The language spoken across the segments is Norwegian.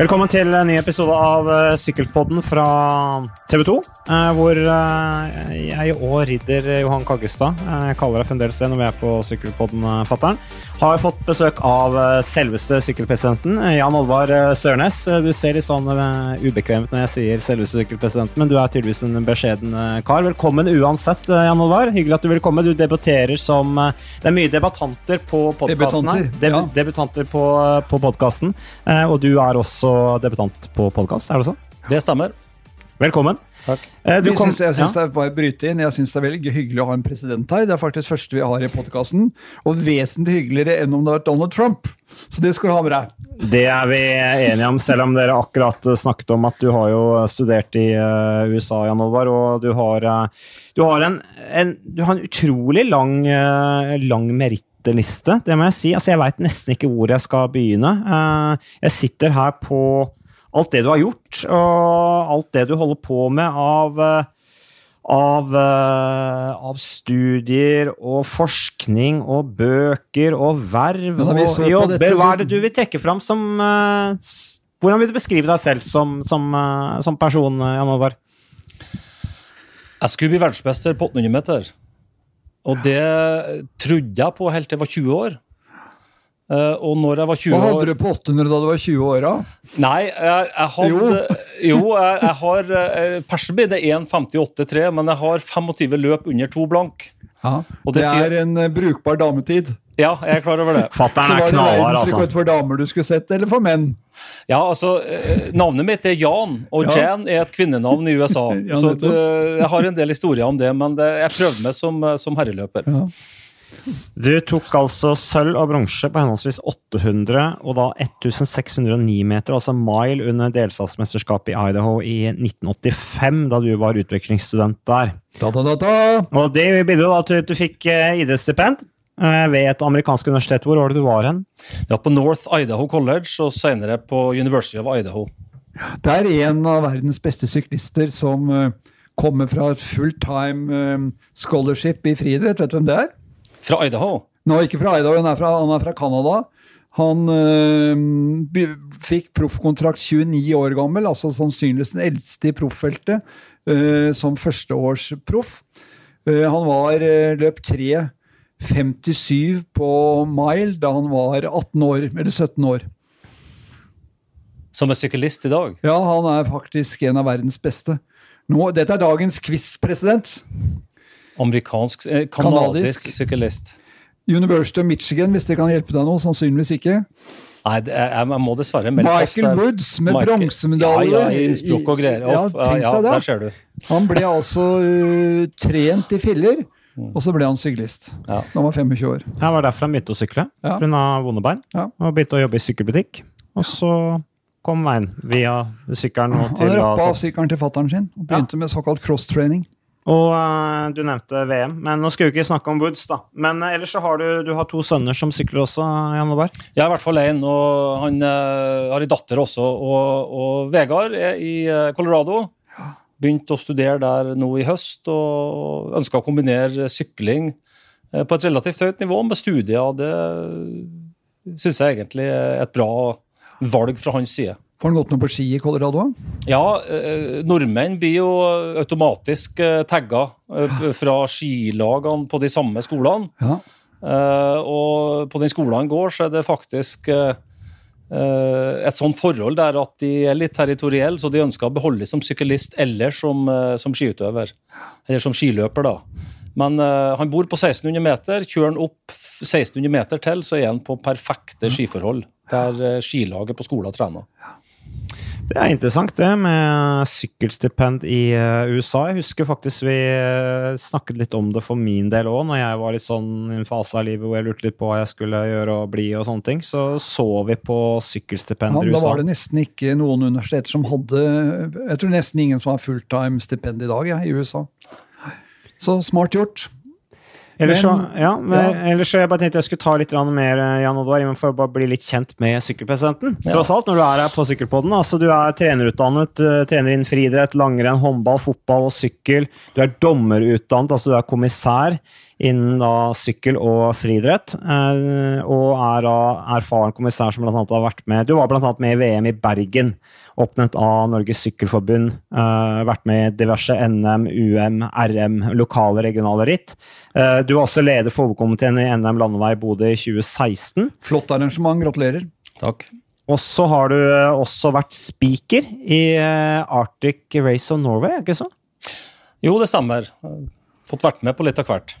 Velkommen til en ny episode av eh, Sykkelpodden fra TV 2. eh, Hvor eh, jeg og ridder Johan Kaggestad, kaller deg fremdeles det når vi er på Sykkelpodden, fatter'n, har fått besøk av eh, selveste sykkelpresidenten, eh, Jan Olvar eh, Sørnes. Du ser litt sånn ubekvemt ubekvem ut når jeg sier selveste sykkelpresidenten, men du er tydeligvis en beskjeden kar. Velkommen uansett, Jan Olvar. Hyggelig at du vil komme. Du debuterer som Det er mye debattanter på podkasten her. Deb ja. Debutanter på, på podkasten. Og du er også debutant på podkast, er det sånn? Det stemmer. Velkommen. Takk. Eh, Du Jeg kom, syns, jeg syns ja. det er bare bryte inn. Jeg syns det er veldig hyggelig å ha en president her. Det er faktisk første vi har i podkasten. Og vesentlig hyggeligere enn om det har vært Donald Trump. Så det skal du ha med deg. Det er vi enige om, selv om dere akkurat snakket om at du har jo studert i eh, USA, Jan Olvar, og du har, eh, du har, en, en, du har en utrolig lang, uh, lang merittliste, det må jeg si. Altså, jeg veit nesten ikke hvor jeg skal begynne. Eh, jeg sitter her på alt det du har gjort, og alt det du holder på med av eh, av, eh, av studier og forskning og bøker og verv og jobber. Hva er det du vil trekke fram som eh, Hvordan vil du beskrive deg selv som, som, som person, Jan Olvar? Jeg skulle bli verdensmester på 800 meter. Og det trodde jeg på helt til jeg var 20 år. Eh, og når jeg var 20 Hva år hadde du på 800 da du var 20 år? da? Nei, jeg, jeg hadde Jo, jeg, jeg har eh, Persen min er 1,58,3, men jeg har 25 løp under to blank. Og Det det sier- er en eh, brukbar dametid. Ja, jeg er klar over det. Så er var altså. det var verdensrekord altså. for damer du skulle sett, eller for menn? Ja, altså, Navnet mitt er Jan, og Ja. Jan er et kvinnenavn i USA. Ja, så det, jeg har en del historier om det, men det, jeg prøvde meg som, som herreløper. Ja. Du tok altså sølv og bronse på henholdsvis 800 og da 1609 meter, altså mile, under delstatsmesterskapet i Idaho i 1985, da du var utvekslingsstudent der. Da, da, da, da. Og det bidro da til at du fikk eh, idrettsstipend eh, ved et amerikansk universitet. Hvor var det du var hen? Ja, på North Idaho College og senere på University of Idaho. Det er en av verdens beste syklister som eh, kommer fra et fulltime eh, scholarship i friidrett. Vet du hvem det er? Fra Idaho? Nå, ikke fra Idaho, han er fra, han er fra Canada. Han øh, fikk proffkontrakt 29 år gammel, altså sannsynligvis den eldste i profffeltet, øh, som førsteårsproff. Uh, han var øh, løp 3.57 på mile da han var 18 år, eller 17 år. Som er syklist i dag? Ja, han er faktisk en av verdens beste. Nå, dette er dagens quiz, president. Amerikansk, eh, Kanadisk. sykkelist. syklist. University of Michigan, hvis det kan hjelpe deg noe. Sannsynligvis ikke. Nei, det jeg, jeg må dessverre melde Michael der. Woods med bronsemedalje. Ja, ja, i Innsbruck og greier. Ja, tenk ja, deg det. Der ser du. Han ble altså uh, trent i filler, Mm. og så ble han syklist. Ja. Da han var 25 år. Det var derfor han begynte å sykle, Ja. pga. vonde bein. Ja. Og begynte å jobbe i sykkelbutikk. Og så kom veien via sykkelen og til Han rappa av sykkelen til fattern sin og begynte med såkalt cross-training. Og uh, du nevnte VM, men nå skal vi ikke snakke om Woods, da. Men uh, ellers så har du, du har to sønner som sykler også, Jan Olvar. Jeg er i hvert fall én, og han uh, har en datter også. Og, og Vegard er i Colorado. Begynte å studere der nå i høst og ønska å kombinere sykling på et relativt høyt nivå med studier. Det syns jeg egentlig er et bra valg fra hans side. Får han gått noe på ski i Colorado? Ja, eh, nordmenn blir jo automatisk eh, tagga eh, fra skilagene på de samme skolene. Ja. Eh, og på den skolen han går, så er det faktisk eh, eh, et sånt forhold der at de er litt territorielle, så de ønsker å beholde som syklist eller som, eh, som skiutøver. Eller som skiløper, da. Men eh, han bor på 1600 meter. Kjører han opp 1600 meter til, så er han på perfekte skiforhold. Der eh, skilaget på skolen trener. Det er interessant, det med sykkelstipend i eh, USA. Jeg husker faktisk vi eh, snakket litt om det for min del òg, når jeg var litt sånn i en fase av livet hvor jeg lurte litt på hva jeg skulle gjøre og bli og sånne ting. Så så vi på sykkelstipender i da USA. var det nesten ikke noen universiteter som hadde Jeg tror nesten ingen som har fulltime-stipend i dag ja, i USA. Så smart gjort. Ellers så, ja, men, ja. ellers så jeg bare tenkte jeg skulle ta litt mer eh, Jan Oddvar, for å bare bli litt kjent med sykkelpresidenten. Ja. Tross alt, når du er her på Sykkelpodden. Altså, du er trenerutdannet, eh, trener innen friidrett, langrenn, håndball, fotball og sykkel. Du er dommerutdannet, altså du er kommissær innen da sykkel og friidrett. eh, Og er da erfaren kommissær som blant annet har vært med Du var annet med i VM i Bergen, oppnevnt av Norges Sykkelforbund. eh, Vært med i diverse NM, UM, RM, lokale regionale ritt. Eh, Du var også leder for hovedkomiteen i NM landevei Bodø i 2016. Flott arrangement, gratulerer. Takk. Og så har du også vært speaker i Arctic Race of Norway, er ikke så? Jo, det stemmer. Fått vært med på litt av hvert.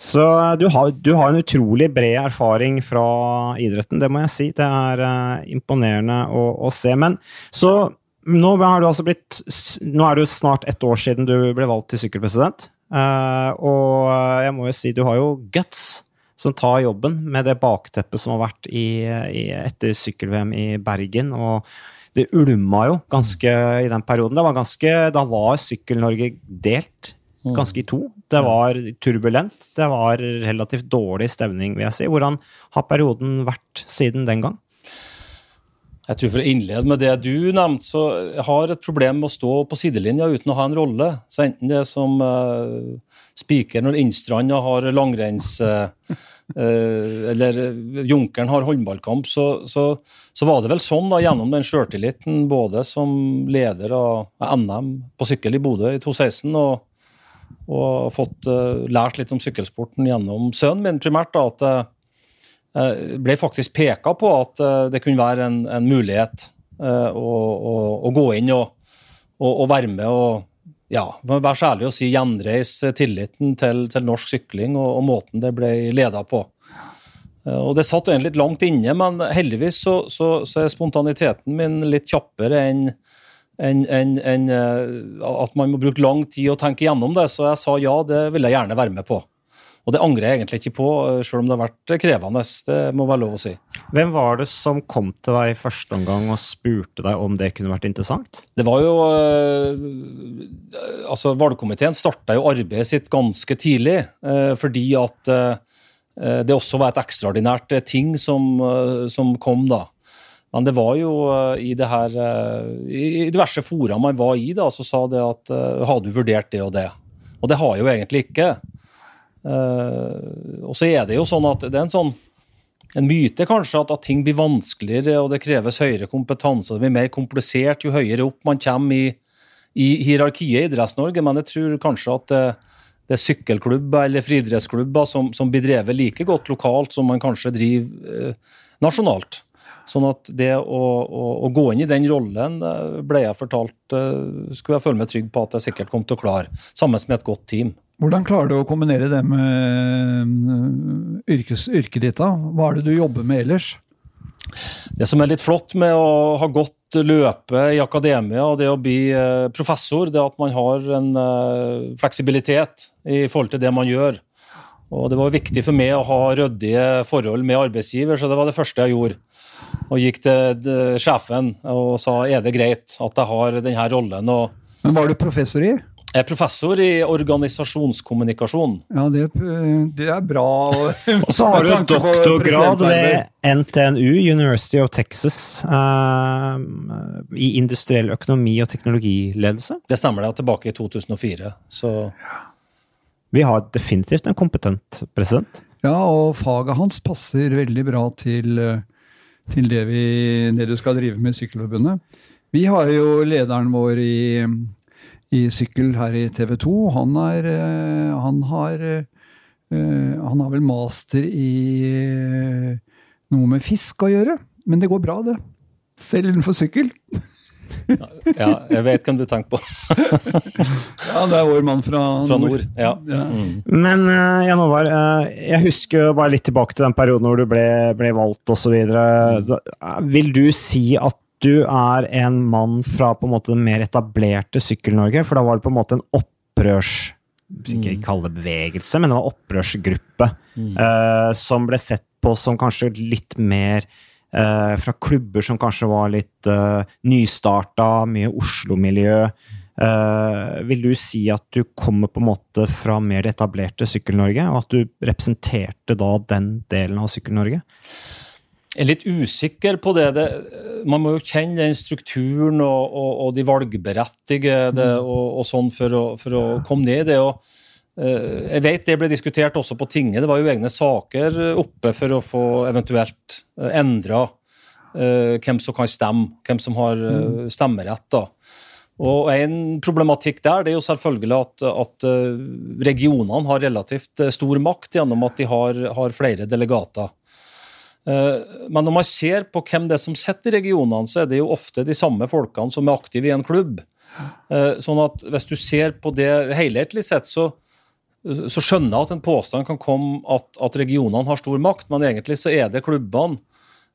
Så eh, du har, du har en utrolig bred erfaring fra idretten, det må jeg si. Det er uh, imponerende å, å se. Men så nå har du altså blitt Nå er det snart ett år siden du ble valgt til sykkelpresident. Uh, og jeg må jo si du har jo guts som tar jobben med det bakteppet som har vært i, i, etter sykkel-VM i Bergen. og det ulma jo ganske i den perioden. Var ganske, da var Sykkel-Norge delt ganske i to. Det var turbulent. Det var relativt dårlig stemning, vil jeg si. Hvordan har perioden vært siden den gang? Jeg tror For å innlede med det du nevnte, så jeg har et problem med å stå på sidelinja uten å ha en rolle. Så enten det er som uh, spiker når Innstranda har langrenns... Uh, eh, eller Junkeren har håndballkamp, så, så, så var det vel sånn da, gjennom den sjøltilliten, både som leder av NM på sykkel i Bodø i 2016 og, og fått eh, lært litt om sykkelsporten gjennom sønnen min, primært. da, at det eh, ble faktisk peka på at eh, det kunne være en, en mulighet eh, å, å, å gå inn og, og, og være med og ja, vær så ærlig å si gjenreise tilliten til, til norsk sykling og, og måten det ble leda på. Eh, Og Det satt egentlig litt langt inne, men heldigvis så, så, så er spontaniteten min litt kjappere enn enn en, en, eh, at man må bruke lang tid å tenke gjennom det. Så jeg sa ja, det vil jeg gjerne være med på. Og det angrer jeg egentlig ikke på, eh, selv om det har vært krevende. Det må være lov å si. Hvem var det som kom til deg i første omgang og spurte deg om det kunne vært interessant? Det var jo eh, Altså, valgkomiteen starta jo arbeidet sitt ganske tidlig, eh, fordi at eh, det også var et ekstraordinært eh, ting som, eh, som kom da. Men det var jo eh, i det her eh, I diverse fora man var i, da, så sa det at eh, Har du vurdert det og det? Og det har jeg jo egentlig ikke. Og så er det jo sånn at det er en sånn en myte kanskje at, at ting blir vanskeligere og det kreves høyere kompetanse og det blir mer komplisert jo høyere opp man kommer i, i hierarkiet i Idretts-Norge, men jeg tror kanskje at det, det er sykkelklubber eller friidrettsklubber som, som blir drevet like godt lokalt som man kanskje driver eh, nasjonalt. Sånn at det å, å, å gå inn i den rollen eh, ble jeg fortalt eh, skulle jeg føle meg trygg på at jeg sikkert kom til å klare, sammen med et godt team. Hvordan klarer du å kombinere det med øh, yrkes, yrket ditt? da? Hva er det du jobber med ellers? Det som er litt flott med å ha gått løpet i akademia og det å bli eh, professor, det er at man har en eh, fleksibilitet i forhold til det man gjør. Og Det var viktig for meg å ha ryddige forhold med arbeidsgiver, så det var det første jeg gjorde. Og gikk til eh, sjefen og sa er det greit at jeg har denne rollen. Og Men Hva er du professor i? jeg er professor i organisasjonskommunikasjon. Ja, det, det er bra. Og så har du doktorgrad ved NTNU, University of Texas, uh, i industriell økonomi og teknologiledelse. Det stemmer det, er tilbake i 2004. Så Vi har definitivt en kompetent president. Ja, og faget hans passer veldig bra til, øh, til det, vi, det du skal drive med i Sykkelforbundet. Vi har jo lederen vår i, i sykkel her i TV 2. Han, er, øh, han har øh, Han har vel master i øh, noe med fisk å gjøre. Men det går bra, det. Selv innenfor sykkel. Ja, jeg vet hvem du tenker på. Ja, det er vår mann fra, Fra nord. Ja. Ja. Mm. Men uh, Jan Håvard, uh, jeg husker jo bare litt tilbake til den perioden hvor du ble, ble valgt osv. Vil du si at du er en mann fra på en måte den mer etablerte Sykkel-Norge? For da var det på en måte en opprørs... Ikke kalle det bevegelse, men det var opprørsgruppe eh, som ble sett på som kanskje litt mer eh, fra klubber som kanskje var litt eh, nystarta, mye Oslo-miljø. Eh, vil du si at du kommer på en måte fra mer det etablerte Sykkel-Norge, og at du representerte da den delen av Sykkel-Norge? Jeg er litt usikker på det. det. man må jo kjenne den strukturen og, og, og de valgberettigede mm. og, og, sånn for å, for å, komme ned i det. og jeg vet det ble diskutert også på tinget. Det var jo egne saker oppe for å få eventuelt uh, endra uh, hvem som kan stemme, hvem som har uh, stemmerett. da. Og En problematikk der det er jo selvfølgelig at, at eh, regionene har relativt eh, stor makt gjennom at de har, har, flere delegater. Eh, men når man ser på hvem det er som sitter i regionene, så er det jo ofte de samme folkene som er aktive i en klubb. Sånn at Hvis du ser på det helhetlig sett, så, så skjønner jeg at en påstand kan komme at, at regionene har stor makt, men egentlig så er det klubbene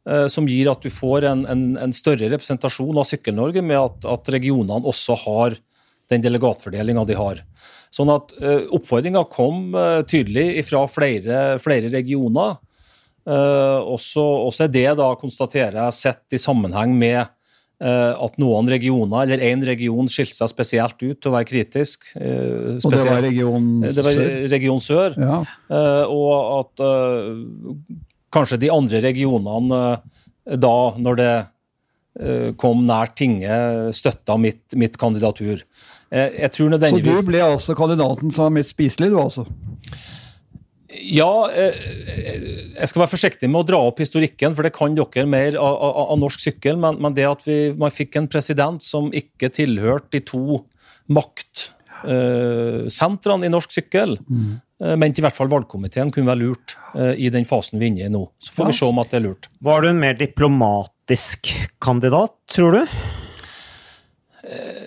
Eh, som gir at du får en, en, en større representasjon av Sykkel-Norge med at, at, regionene også har den delegatfordelinga de har. Sånn at uh, Oppfordringa kom uh, tydelig fra flere, flere regioner. Også, også, er det da konstaterer jeg sett i sammenheng med at noen regioner, eller én region, skilte seg spesielt ut til å være kritisk. Spesielt, og det var region sør? Det var region sør. Ja. og at kanskje de andre regionene eh, da, når det eh, kom nær tinget, støtta mitt, mitt kandidatur. Eh, jeg tror nødvendigvis... Så du ble altså kandidaten som var mest spiselig, du altså? Ja, jeg skal være forsiktig med å dra opp historikken, for det kan dere mer av, av, av norsk sykkel. Men, men, det at vi, man fikk en president som ikke tilhørte de to maktsentrene i norsk sykkel, mm. uh, mente i hvert fall valgkomiteen kunne være lurt uh, i den fasen vi er inne i nå. Så får ja. vi se om at det er lurt. Var du en mer diplomatisk kandidat, tror du?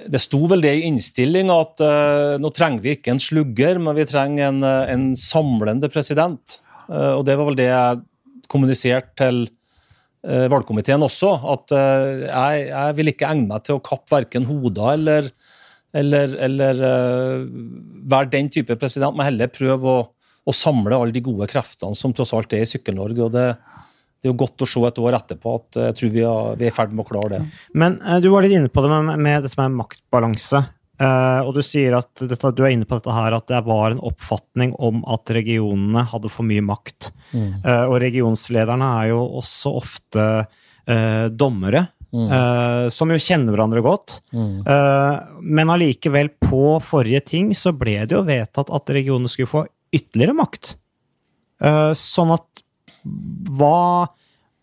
Uh, det sto vel det i innstillinga at uh, nå trenger vi ikke en slugger, men vi trenger en, en samlende president. og det var vel det jeg kommuniserte til valgkomiteen også, at jeg, jeg, vil ikke egne meg til å kappe verken hoder eller eller, eller uh, være den type president, men heller prøve å, å, samle alle de gode kreftene som tross alt er i Sykkel-Norge. og det, det er jo godt å se et år etterpå at jeg tror vi er, vi er i ferd med å klare det. Men uh, du var litt inne på det med, med dette med maktbalanse. Uh, og du sier at dette, du er inne på dette her at det var en oppfatning om at regionene hadde for mye makt. Mm. Uh, og regionslederne er jo også ofte uh, dommere Mm. Som jo kjenner hverandre godt. Mm. Men allikevel, på forrige ting så ble det jo vedtatt at regionene skulle få ytterligere makt. Sånn at hva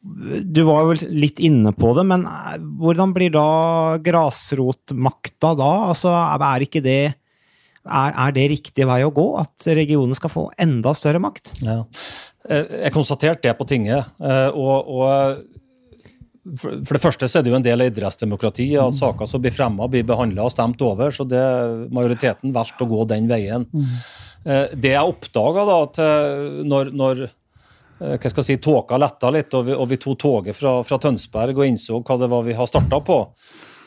Du var jo litt inne på det, men hvordan blir da grasrotmakta da? Altså, er ikke det er, er, det riktig vei å gå? At regionene skal få enda større makt? Ja. Jeg konstaterte det på tinget. og, og for det første så er det jo en del av idrettsdemokratiet at mm. saker som blir fremma, blir behandla og stemt over. Så det majoriteten valgte å gå den veien. Mm. Eh, det jeg oppdaga da, at eh, når, når eh, hva skal jeg si, tåka letta litt, og vi, og vi tok toget fra, fra, Tønsberg og innså hva det var vi har starta på,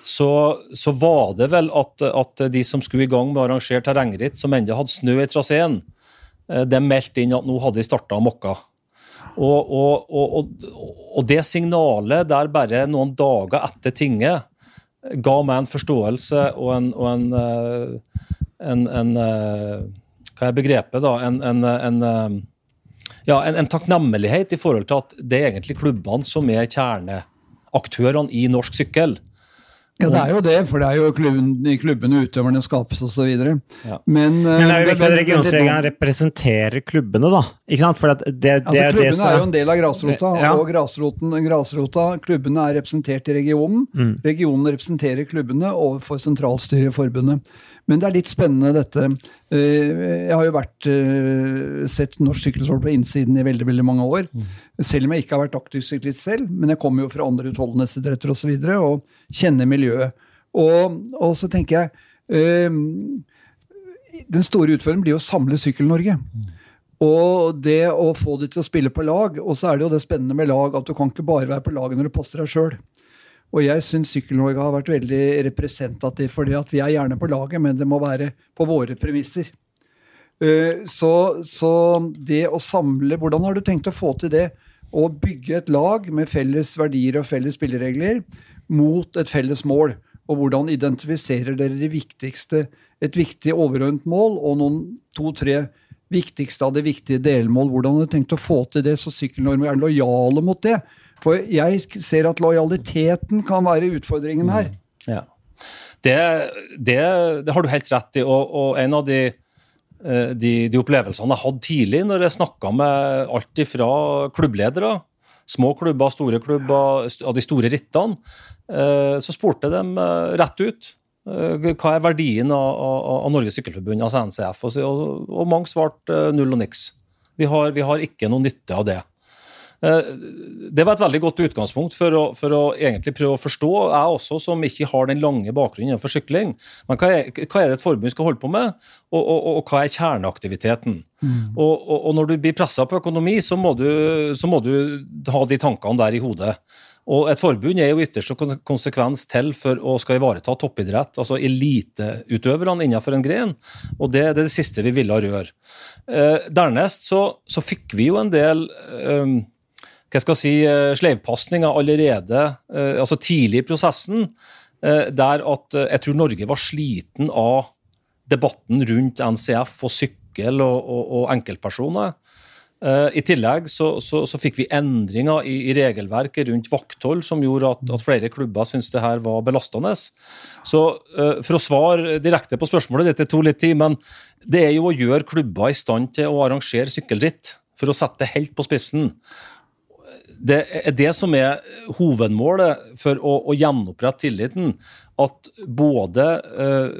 så, så, var det vel at, at, de som skulle i gang med å arrangere terrengritt, som ennå hadde snø i traseen, de meldte inn at nå hadde de starta mokka. Og, og, og, det signalet der bare noen dager etter tinget ga meg en forståelse og en, en, eh, en, en eh, Hva er begrepet, da? En, ja, en, takknemlighet i forhold til at det er egentlig klubbene som er kjerneaktørene i norsk sykkel. Ja, det er jo det, for det er jo klubben, i klubbene utøverne skapes osv. Ja. Men, men det er jo viktig at regionsregelen representerer klubbene, da. Ikke sant? For det, det, altså, klubbene det, er jo en del av grasrota, ja. og grasroten, grasrota, klubbene er representert i regionen. Mm. Regionen representerer klubbene overfor sentralstyret i forbundet. Men det er litt spennende, dette. Eh, jeg har jo vært, eh, sett norsk sykkelsport på innsiden i veldig veldig mange år. Mm. Selv om jeg ikke har vært aktiv syklist selv. Men jeg kommer jo fra andre utholdenhetsidretter osv. Og, så videre, og kjenner miljøet. Og, og, så tenker jeg eh, Den store utfordringen blir å samle Sykkel-Norge. Mm. Og det å få de til å spille på lag. Og så er det jo det spennende med lag at du kan ikke bare være på laget når du passer deg sjøl. Og jeg syns Sykkel-Norge har vært veldig representativ for det at vi er gjerne på laget, men det må være på våre premisser. Eh, så, så, det å samle Hvordan har du tenkt å få til det? Å bygge et lag med felles verdier og felles spilleregler mot et felles mål. Og hvordan identifiserer dere de viktigste, et viktig overordnet mål og noen to-tre viktigste av de viktige delmål? Hvordan har du tenkt å få til det, så Sykkel-Norge er lojale mot det? For jeg ser at lojaliteten kan være utfordringen her. Ja. Det, det, det har du helt rett i. Og, og en av de, eh, de, de, opplevelsene jeg hadde tidlig når jeg snakka med alt ifra klubbledere, små klubber, store klubber, av de store rittene, eh, så spurte de dem rett ut hva er verdien av, av, av Norges Sykkelforbund, altså NCF, og, og, og mange svarte null og niks. Vi har, vi har ikke noe nytte av det. Eh, det var et veldig godt utgangspunkt for å, for å, egentlig prøve å forstå, jeg også som ikke har den lange bakgrunnen innenfor sykling. Men hva er, hva er, det et forbund skal holde på med, og, og, og hva er kjerneaktiviteten? Mm. Og, når du blir pressa på økonomi, så må, du, så må, du, ha de tankene der i hodet. Og Et forbund er jo ytterste konsekvens til for å skal ivareta toppidrett, altså eliteutøverne innenfor en gren. og Det, det er det siste vi ville røre. Eh, dernest så, så, fikk vi jo en del eh, hva skal jeg si, eh, sleivpasninger allerede eh, altså tidlig i prosessen, eh, der at jeg tror Norge var sliten av debatten rundt NCF og sykkel og, og, og enkeltpersoner. I tillegg så, så, så, fikk vi endringer i, i, regelverket rundt vakthold som gjorde at, at flere klubber syntes det her var belastende. Så For å svare direkte på spørsmålet, dette tok litt tid, men det er jo å gjøre klubber i stand til å arrangere sykkelritt. For å sette det helt på spissen det er det som er hovedmålet for å, å gjenopprette tilliten. At både eh,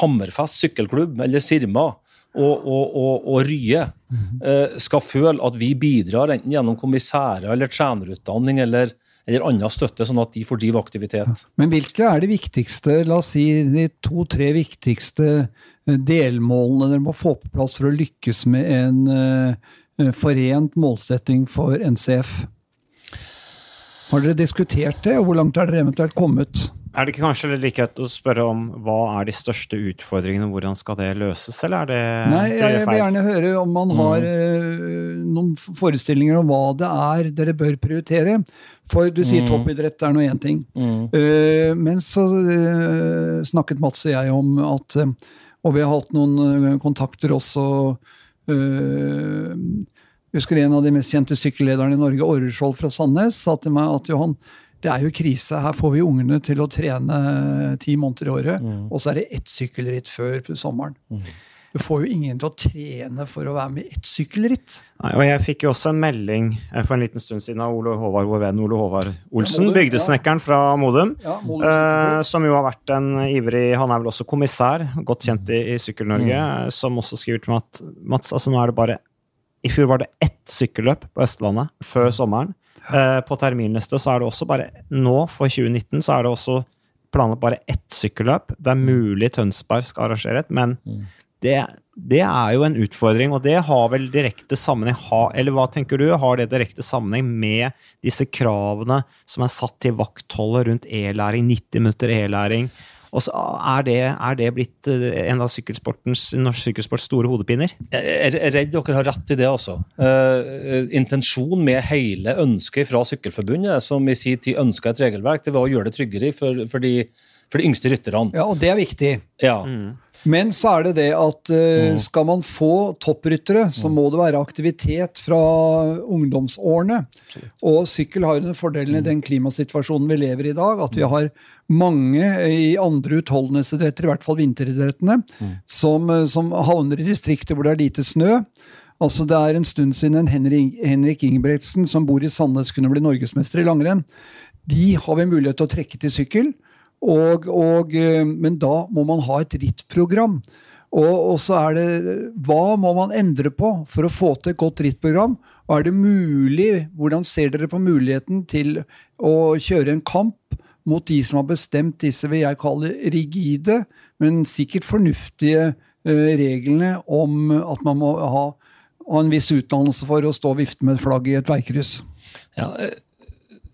Hammerfest sykkelklubb, eller Sirma, og, og, og, og Rye eh, skal føle at vi bidrar enten gjennom kommissærer eller trenerutdanning eller, eller annen støtte, sånn at de får drive aktivitet. Men hvilke er de viktigste, la oss si de to-tre viktigste eh, delmålene dere må få på plass for å lykkes med en uh, forent målsetting for NCF? Har dere diskutert det, og hvor langt har dere eventuelt kommet? Er det ikke kanskje like greit å spørre om hva er de største utfordringene, hvordan skal det løses, eller er det Nei, jeg vil gjerne høre om man har mm. uh, noen forestillinger om hva det er dere bør prioritere. For du sier mm. toppidrett er nå én ting. Mm. Uh, men så uh, snakket Mats og jeg om at Og vi har hatt noen kontakter også husker en av de mest kjente sykkellederne i Norge, Orreskjold fra Sandnes, sa til meg at Johan, det er jo krise. Her får vi ungene til å trene ti måneder i året, mm. og så er det ett sykkelritt før sommeren. Mm. Du får jo ingen til å trene for å være med i ett sykkelritt. Nei, og Jeg fikk jo også en melding eh, for en liten stund siden av Ole Håvard, vår venn Ole Håvard Olsen, ja, bygdesnekkeren fra Modum, ja, eh, som jo har vært en ivrig Han er vel også kommissær, godt kjent i, i Sykkel-Norge, mm. som også skriver til meg at Mats, altså nå er det bare i fjor var det ett sykkelløp på Østlandet før mm. sommeren. Eh, på terminliste så er det også bare Nå, for 2019, så er det også planlagt bare ett sykkelløp. Det er mm. mulig Tønsberg skal arrangere et, men mm. det, det, er jo en utfordring. Og det har vel direkte sammenheng Eller hva tenker du? Har det direkte sammenheng med disse kravene som er satt til vaktholdet rundt e-læring, 90 minutter e-læring? Og så er det, er det blitt eh, en av sykkelsportens, norsk sykkelsports store hodepiner? Jeg er redd dere har rett i det, altså. Uh, intensjonen med hele ønsket fra Sykkelforbundet, som i sin tid ønska et regelverk, det var å gjøre det tryggere for, for, de, for de, yngste rytterne. Ja, og det er viktig. Ja. Mm. Men så er det det at uh, skal man få toppryttere, så må det være aktivitet fra ungdomsårene. Og sykkel har jo den fordelen i den klimasituasjonen vi lever i i dag, at vi har mange i andre utholdenhetsidretter, i hvert fall vinteridrettene, som, eh, som havner i distrikter hvor det er lite snø. Altså Det er en stund siden Henrik, Henrik Ingebrigtsen, som bor i Sandnes, kunne bli norgesmester i langrenn. De har vi mulighet til å trekke til sykkel. Og, og, eh, men da må man ha et rittprogram. Og, og, så er det Hva må man endre på for å få til et godt rittprogram? Og er det mulig, Hvordan ser dere på muligheten til å kjøre en kamp mot de som har bestemt disse vil jeg kalle rigide, men sikkert fornuftige uh, reglene om at man må ha, ha, en viss utdannelse for å stå og vifte med et flagg i et veikryss? Ja,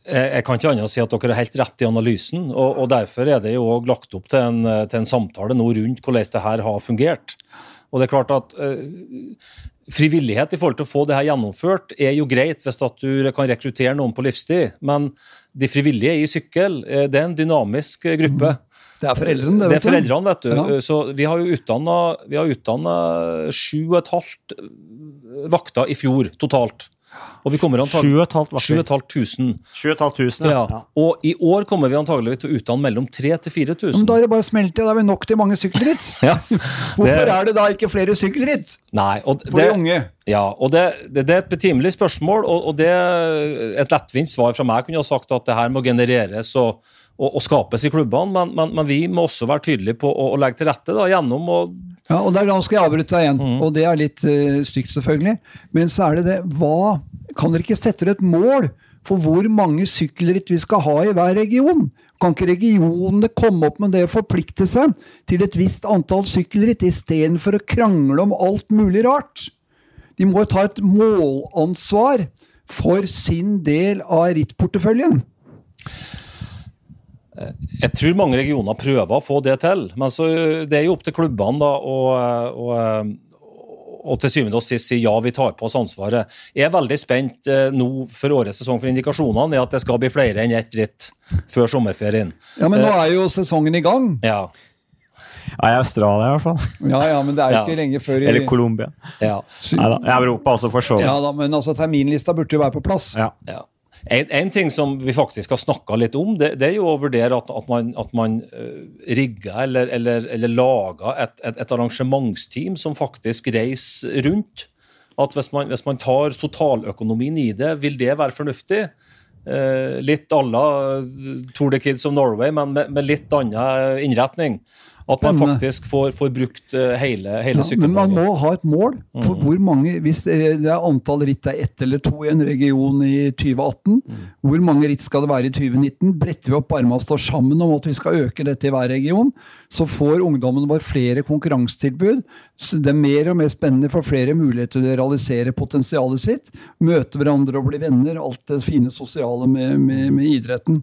jeg kan ikke annet si at dere har helt rett i analysen. og, og Derfor er det jo også lagt opp til en, til en, samtale nå rundt hvordan det her har fungert. Og det er klart at eh, Frivillighet i forhold til å få det her gjennomført er jo greit hvis at du kan rekruttere noen på livstid, men de frivillige i sykkel det er en dynamisk gruppe. Mm. Det er foreldrene, det. Det er vet du. foreldrene, vet du. Ja. Så vi har jo utdanna Vi har utdanna sju og et halvt vakter i fjor totalt. Og vi kommer antagelig 7500 Sju og et halvt tusen. 7500, Ja. ja. Og i år kommer vi antagelig til å utdanne mellom 3000 til Ja, Men 4000. da er det bare å smelte, da er vi nok til mange sykkelritt. Ja. Hvorfor Det- er det da ikke flere sykkelritt Nei, og for det, de unge? ja, og det, det, det er et betimelig spørsmål, og, og det et lettvint svar fra meg kunne ha sagt at det her må genereres og, og, og skapes i klubbene, men, men, men vi må også være tydelige på å, å legge til rette da, gjennom å Ja, og der, Da skal jeg avbryte deg igjen, Mm. og det er litt uh, stygt, selvfølgelig. Men så er det det Hva Kan dere ikke sette dere et mål for hvor mange sykkelritt vi skal ha i hver region? Kan ikke regionene komme opp med det og forplikte seg til et visst antall sykkelritt, istedenfor å krangle om alt mulig rart? De må jo ta et målansvar for sin del av rittporteføljen. Jeg tror mange regioner prøver å få det til, men så, det er jo opp til klubbene da, å, å, og til syvende og sist si ja, vi tar på oss ansvaret. Jeg er veldig spent eh, nå for årets sesong, for indikasjonene er at det skal bli flere enn ett ritt før sommerferien. Ja, Men nå er jo sesongen i gang. Ja, Ja, I Australia, i hvert fall. Ja, ja, men det er jo Ja. ikke lenge før i Eller Colombia. ja, Nei da. I Europa også, for så vidt. Ja da, men altså terminlista burde jo være på plass. Ja. ja. En, en ting som vi faktisk har snakka litt om, det, det er jo å vurdere at, at man, at man uh, rigger eller, eller, eller lager et, et, et arrangementsteam som faktisk reiser rundt. At hvis man, hvis man tar totaløkonomien i det, vil det være fornuftig? Eh, litt à la Tour de Kids of Norway, men med, med litt annen innretning. At man faktisk får, får brukt eh, hele, hele Ja, men man må ha et mål for hvor mange Hvis det er antall ritt er ett eller to i en region i 2018, hvor mange ritt skal det være i 2019? Bretter vi opp armene og står sammen om at vi skal øke dette i hver region, så får ungdommen vår flere konkurransetilbud. Det er mer og mer spennende for flere muligheter til å realisere potensialet sitt. Møte hverandre og bli venner. Alt det fine sosiale med, med, med idretten.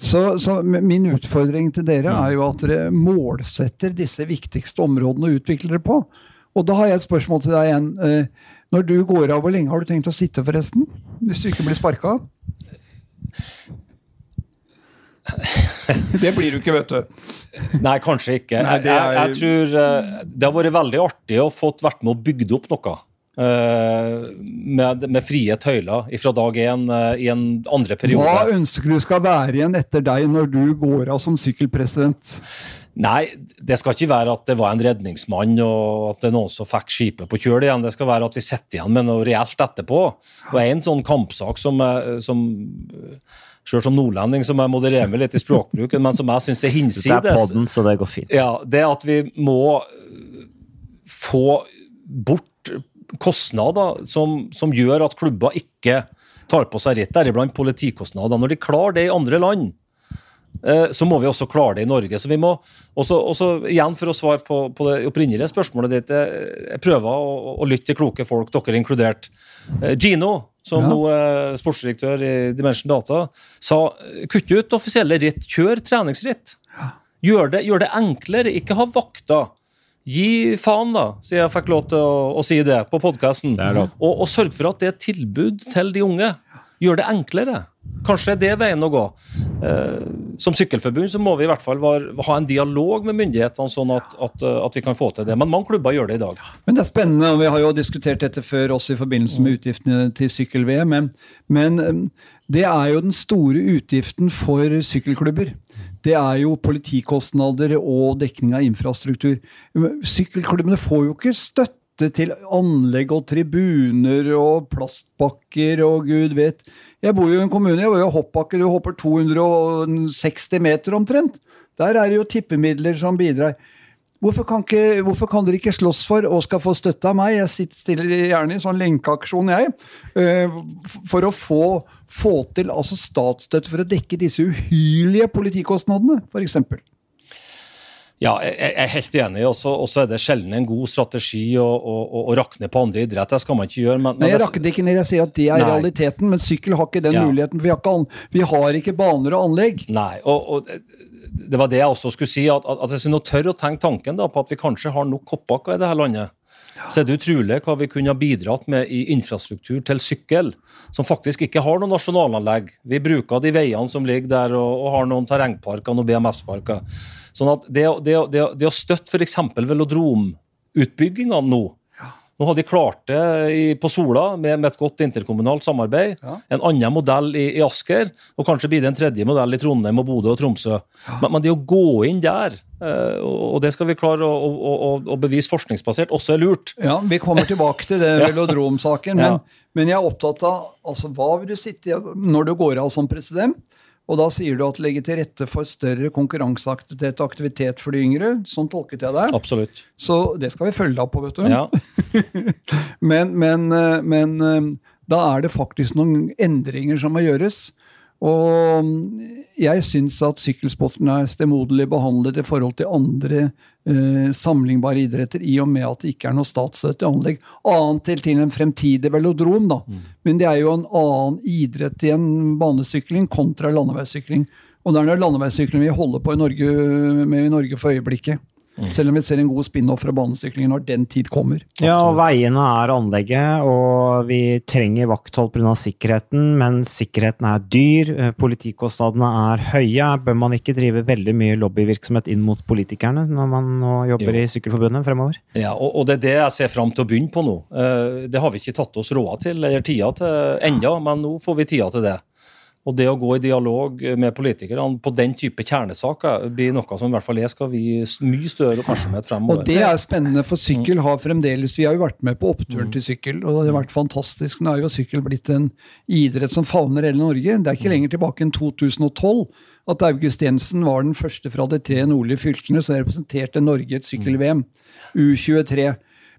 Så, så min utfordring til dere er jo at dere målsetter disse viktigste områdene og utvikler dere på. Og da har jeg et spørsmål til deg igjen. Eh, Når du går av, hvor lenge har du tenkt å sitte forresten? Hvis du ikke blir sparka? Det blir du ikke, vet du. Nei, kanskje ikke. Nei, det jeg, er- jeg tror eh, det har vært veldig artig å fått vært med og bygd opp noe. Eh, med, med frie tøyler fra dag én eh, i en andre periode. Hva ønsker du skal være igjen etter deg når du går av som sykkelpresident? Nei, det skal ikke være at det var en redningsmann og at det er noen som fikk skipet på kjøl igjen. Det skal være at vi sitter igjen med noe reelt etterpå. Og en sånn kampsak som, som Selv som nordlending som jeg modererer meg litt i språkbruken, men som jeg syns er hinsides. Det er podden, så det går fint. Ja, det at vi må få bort kostnader som, som gjør at klubber ikke tar på seg ritt, deriblant politikostnader. Når de klarer det i andre land, eh, så må vi også klare det i Norge. Så vi må, også, også igjen For å svare på, på det opprinnelige spørsmålet ditt. Jeg, jeg prøver å, å lytte til kloke folk, dere inkludert. Eh, Gino, som Ja. nå er sportsdirektør i Dimension Data, sa kutt ut offisielle ritt, kjør treningsritt. Gjør det, gjør det enklere, ikke ha vakter. Gi faen, da, siden jeg fikk lov til å, å si det på podkasten. Er. Og, og sørg for at det er et tilbud til de unge. Gjør det enklere. Kanskje er det veien å gå. Eh, som sykkelforbund så må vi i hvert fall var, ha en dialog med myndighetene, sånn at, at, eh, at vi kan få til det. Men mange klubber gjør det i dag. Men det er spennende, og vi har jo diskutert dette før også i forbindelse med utgiftene til sykkel-VM. Men, men um, det er jo den store utgiften for sykkelklubber. Det er jo politikostnader og dekning av infrastruktur. Sykkelklubbene får jo ikke støtte til anlegg og tribuner og plastbakker og gud vet. Jeg bor jo i en kommune, jeg var jo hoppbakke, du hopper 260 meter omtrent. Der er det jo tippemidler som bidrar. Hvorfor kan, ikke, hvorfor kan dere ikke slåss for og skal få støtte av meg? Jeg sitter stiller gjerne i en sånn lenkeaksjon, jeg. eh, For å få, få til altså statsstøtte for å dekke disse uhyrlige politikostnadene, f.eks. Ja, jeg er helt enig. Og så er det sjelden en god strategi å, å, å, rakne på andre idretter. Det skal man ikke gjøre. Men, Nei, jeg rakner ikke ned, jeg sier at det er Nei. realiteten, men sykkel har ikke den Ja. muligheten. For vi har ikke, vi har ikke baner og anlegg. Nei, og, og det var det jeg også skulle si, at, at hvis vi nå tør å tenke tanken da, på at vi kanskje har nok hoppbakker i dette landet, så er det utrolig hva vi kunne ha bidratt med i infrastruktur til sykkel, som faktisk ikke har noe nasjonalanlegg. Vi bruker de veiene som ligger der, og, og har noen terrengparker, noen BMS-parker. Sånn at det, det, det, det å støtte f.eks. velodromutbygginga nå nå har de klart det i, på Sola med, med, et godt interkommunalt samarbeid. Ja. En annen modell i, i, Asker, og kanskje blir det en tredje modell i Trondheim, og Bodø og Tromsø. Ja. Men, men, det å gå inn der, uh, og det skal vi klare å, å, å, å, bevise forskningsbasert, også er lurt. Ja, Vi kommer tilbake til det velodromsaken, men, men, jeg er opptatt av altså, hva vil du sitte i når du går av som president? Og da sier du at legge til rette for større konkurranseaktivitet og aktivitet for de yngre. Sånn tolket jeg det. Absolutt. Så det skal vi følge opp på, vet du. Ja. men, men, eh, men, eh, da er det faktisk noen endringer som må gjøres. Og jeg syns at sykkelsporten er stemoderlig behandlet i forhold til andre eh, sammenlignbare idretter, i og med at det ikke er noe statsstøtteanlegg. Annet til til en fremtidig velodrom, da. Mm. Men det er jo en annen idrett i en banesykling kontra landeveissykling. Og det er landeveissykling vi holder på i Norge, med i Norge for øyeblikket. Mm. Selv om vi ser en god spin-off fra banesyklingen når den tid kommer. Ja, og veiene er anlegget, og vi trenger vakthold pga. sikkerheten, men sikkerheten er dyr, eh, politikostnadene er høye. Bør man ikke drive veldig mye lobbyvirksomhet inn mot politikerne når man nå jobber jo. i Sykkelforbundet fremover? Ja, og, og, det er det jeg ser fram til å begynne på nå. Eh, det har vi ikke tatt oss råd til, eller tida til ennå, men nå får vi tida til det. Og det å gå i dialog med politikerne på den type kjernesaker blir noe som i hvert fall jeg skal vi mye større oppmerksomhet fremover. Og det er spennende, for sykkel har fremdeles Vi har jo vært med på oppturen mm. til sykkel, og det har vært fantastisk. Nå er jo sykkel blitt en idrett som favner hele Norge. Det er ikke mm. lenger tilbake enn 2012 at August Jensen var den første fra de tre nordlige fylkene som representerte Norge i et sykkel-VM. U23.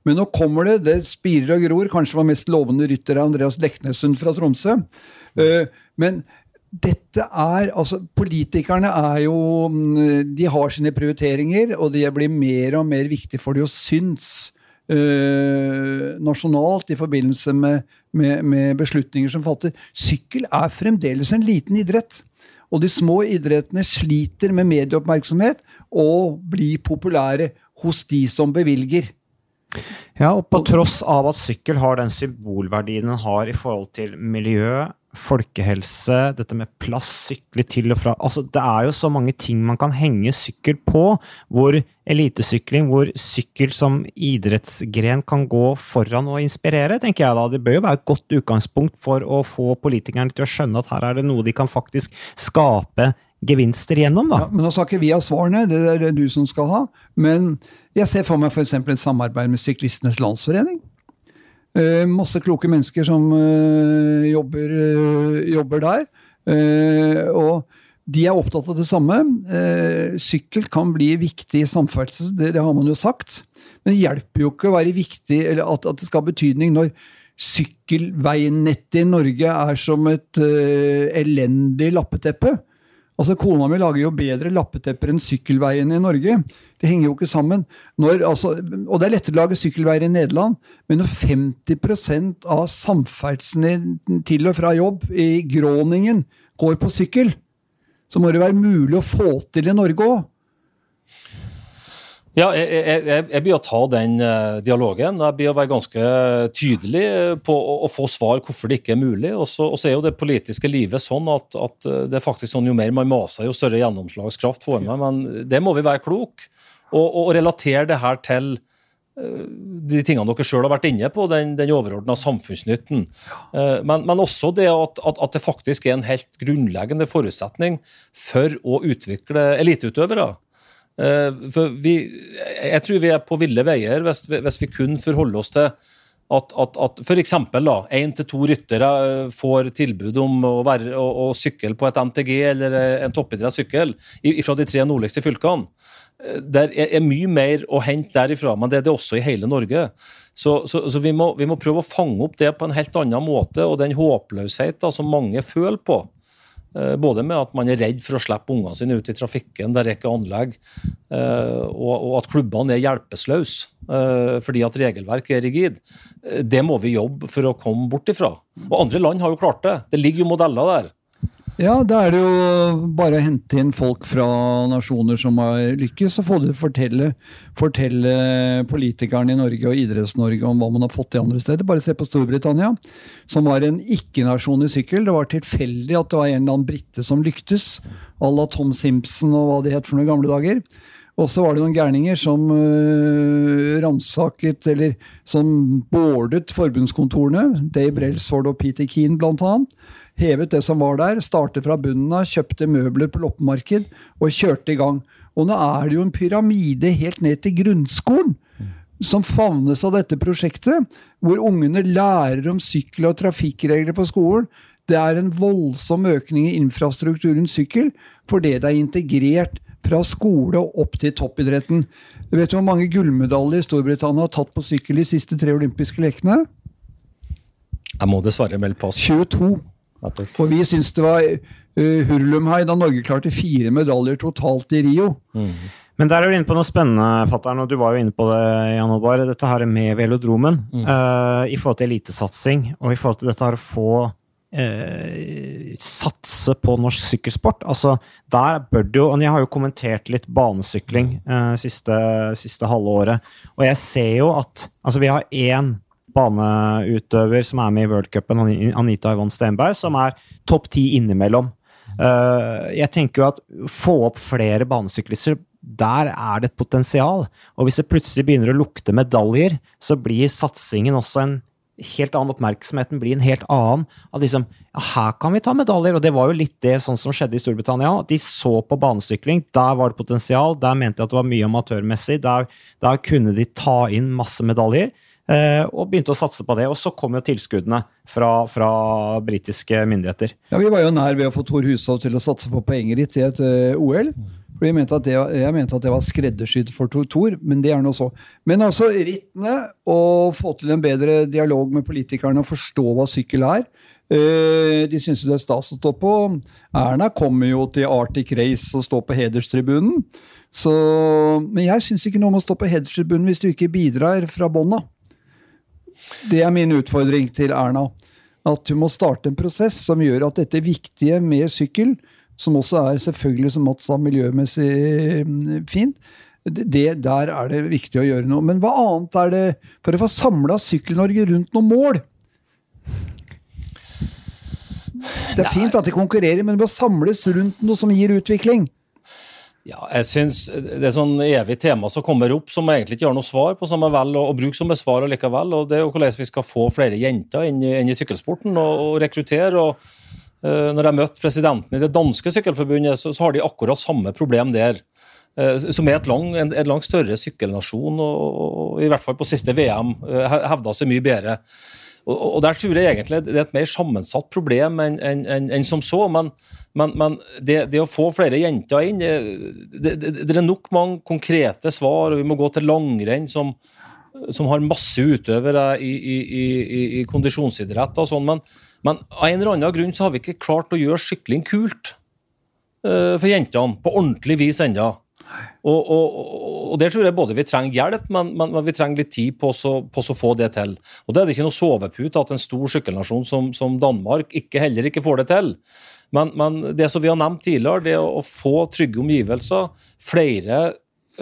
Men nå kommer det, det spirer og gror. Kanskje var mest lovende rytter Andreas Leknessund fra Tromsø. Men dette er altså Politikerne er jo mm, De har sine prioriteringer, og det blir mer og mer viktig for de å synes Øh, nasjonalt i forbindelse med, med, med, beslutninger som fatter. Sykkel er fremdeles en liten idrett. Og de små idrettene sliter med medieoppmerksomhet og blir populære hos de som bevilger. Ja, og på tross av at sykkel har den symbolverdien den har i forhold til miljø, folkehelse, dette med plass, sykle til og fra Altså, det er jo så mange ting man kan henge sykkel på, hvor elitesykling, hvor sykkel som idrettsgren kan gå foran og inspirere, tenker jeg da. Det bør jo være et godt utgangspunkt for å få politikerne til å skjønne at her er det noe de kan faktisk skape gevinster gjennom, da. Ja, men nå sa ikke vi av svarene, det er det du som skal ha. Men jeg ser for meg f.eks. et samarbeid med Syklistenes Landsforening. Uh, masse kloke mennesker som uh, jobber, uh, jobber, der. og de er opptatt av det samme. sykkel kan bli viktig i samferdsel, det, det, har man jo sagt. Men det hjelper jo ikke å være viktig, eller at, at det skal ha betydning når sykkelveinettet i Norge er som et elendig lappeteppe. Altså, Kona mi lager jo bedre lappetepper enn sykkelveiene i Norge. Det henger jo ikke sammen. Når, altså, og det er lettere å lage sykkelveier i Nederland, men når 50% av samferdselen til og fra jobb i Gråningen går på sykkel, så må det være mulig å få til i Norge òg. Ja, jeg, jeg, jeg, blir å ta den uh, dialogen. Jeg blir å være ganske tydelig på å, å, få svar hvorfor det ikke er mulig. Og så, er jo det politiske livet sånn at, at, eh, det er faktisk sånn jo mer man maser, jo større gjennomslagskraft får man. Men det må vi være klok og, og relatere det her til de tingene dere sjøl har vært inne på, den, den overordna samfunnsnytten. Men, men, også det at, at, at det faktisk er en helt grunnleggende forutsetning for å utvikle eliteutøvere. Eh, for vi, jeg tror vi er på ville veier hvis, hvis vi kun forholder oss til at, at, at f.eks. én til to ryttere eh, får tilbud om å, være, å, å, sykle på et MTG eller en toppidrettssykkel fra de tre nordligste fylkene. Eh, det er, mye mer å hente derifra, men det er det også i hele Norge. Så, så, så vi, må, vi, må, prøve å fange opp det på en helt annen måte, og den håpløsheten som mange føler på. Eh, både med at man er redd for å slippe ungene sine ut i trafikken der det ikke er anlegg, eh, og at klubbene er hjelpeløse eh, fordi at regelverket er rigid. Det må vi jobbe for å komme bort ifra. Og andre land har jo klart det. Det ligger jo modeller der. Ja, da er det jo bare å hente inn folk fra nasjoner som har lykkes, og få det fortelle, fortelle politikerne i Norge og Idretts-Norge om hva man har fått til andre steder. Bare se på Storbritannia, som var en ikke-nasjon i sykkel. Det var tilfeldig at det var en eller annen brite som lyktes, à la Tom Simpson og hva de het for noen gamle dager. Og så var det noen gærninger som øh, ransaket, eller som bordet forbundskontorene. Dave Brelsford og Peter Keane, blant annet. Hevet det som var der, startet fra bunnen av, kjøpte møbler på loppemarked og kjørte i gang. Og nå er det jo en pyramide helt ned til grunnskolen som favnes av dette prosjektet, hvor ungene lærer om sykkel og trafikkregler på skolen. Det er en voldsom økning i infrastrukturen sykkel fordi det er integrert fra skole og opp til toppidretten. Vet du hvor mange gullmedaljer Storbritannia har tatt på sykkel de siste tre olympiske lekene? Jeg må dessverre melde pass. 22. Og vi syns det var uh, hurlumhei da Norge klarte fire medaljer totalt i Rio. Mm. Men der er du inne på noe spennende, fatter'n, og du var jo inne på det, Jan Oddvar. Dette her med velodromen. Mm. Uh, I forhold til elitesatsing, og i forhold til dette her å få uh, satse på norsk sykkelsport. Altså, der bør det jo Og jeg har jo kommentert litt banesykling uh, siste, siste halve året, og jeg ser jo at Altså, vi har én baneutøver som er med i worldcupen, Anita Yvonne Stenberg, som er topp ti innimellom. Jeg tenker jo at få opp flere banesyklister der er det et potensial. Og hvis det plutselig begynner å lukte medaljer, så blir satsingen også en helt annen. Oppmerksomheten blir en helt annen. At liksom, ja, her kan vi ta medaljer. Og det var jo litt det sånn som skjedde i Storbritannia. De så på banesykling, der var det potensial. Der mente de at det var mye amatørmessig. Der, der kunne de ta inn masse medaljer. Eh, og begynte å satse på det. Og så kom jo tilskuddene fra, fra britiske myndigheter. Ja, Vi var jo nær ved å få Tor Hushov til å satse på poenger i et uh, OL. For jeg mente, det, jeg mente at det, var skreddersydd for Tor, men det er nå så. Men altså, rittene, å få til en bedre dialog med politikerne og forstå hva sykkel er. Eh, de syns det er stas å stå på. Erna kommer jo til Arctic Race og står på hederstribunen. Så, men jeg syns ikke noe om å stå på hederstribunen hvis du ikke bidrar fra bånn av. Det er min utfordring til Erna. At hun må starte en prosess som gjør at dette viktige med sykkel som også er selvfølgelig, som Mats sa, miljømessig mm, fint. Det, der er det viktig å gjøre noe. Men hva annet er det for å få samla Sykkel-Norge rundt noen mål? Det er fint at de konkurrerer, men det må samles rundt noe som gir utvikling. Ja, jeg synes Det er sånn evig tema som kommer opp, som egentlig ikke har noe svar på, som er vel å, bruke som et svar likevel. og Det er jo hvordan vi skal få flere jenter inn, inn i sykkelsporten og, og rekruttere. og uh, når jeg møtte presidenten i det danske sykkelforbundet, så, så har de akkurat samme problem der. Uh, som er lang, en, en, langt større sykkelnasjon, og, og, i hvert fall på siste VM uh, hevda seg mye bedre. Og, og, Der tror jeg egentlig det er et mer sammensatt problem enn en, en, en som så. Men, men, men det, det, å få flere jenter inn det, det, det, er nok mange konkrete svar, og vi må gå til langrenn, som, som har masse utøvere i, i, i, i kondisjonsidrett og sånn. men men av en eller annen grunn så har vi ikke klart å gjøre sykling kult uh, for jentene på ordentlig vis ennå. Og, og, og, der tror jeg både vi trenger hjelp, men, men, men vi trenger litt tid på å få det til. Og Da er det ikke noe sovepute at en stor sykkelnasjon som, som Danmark ikke, heller ikke får det til. Men, men, det som vi har nevnt tidligere, det å få trygge omgivelser, flere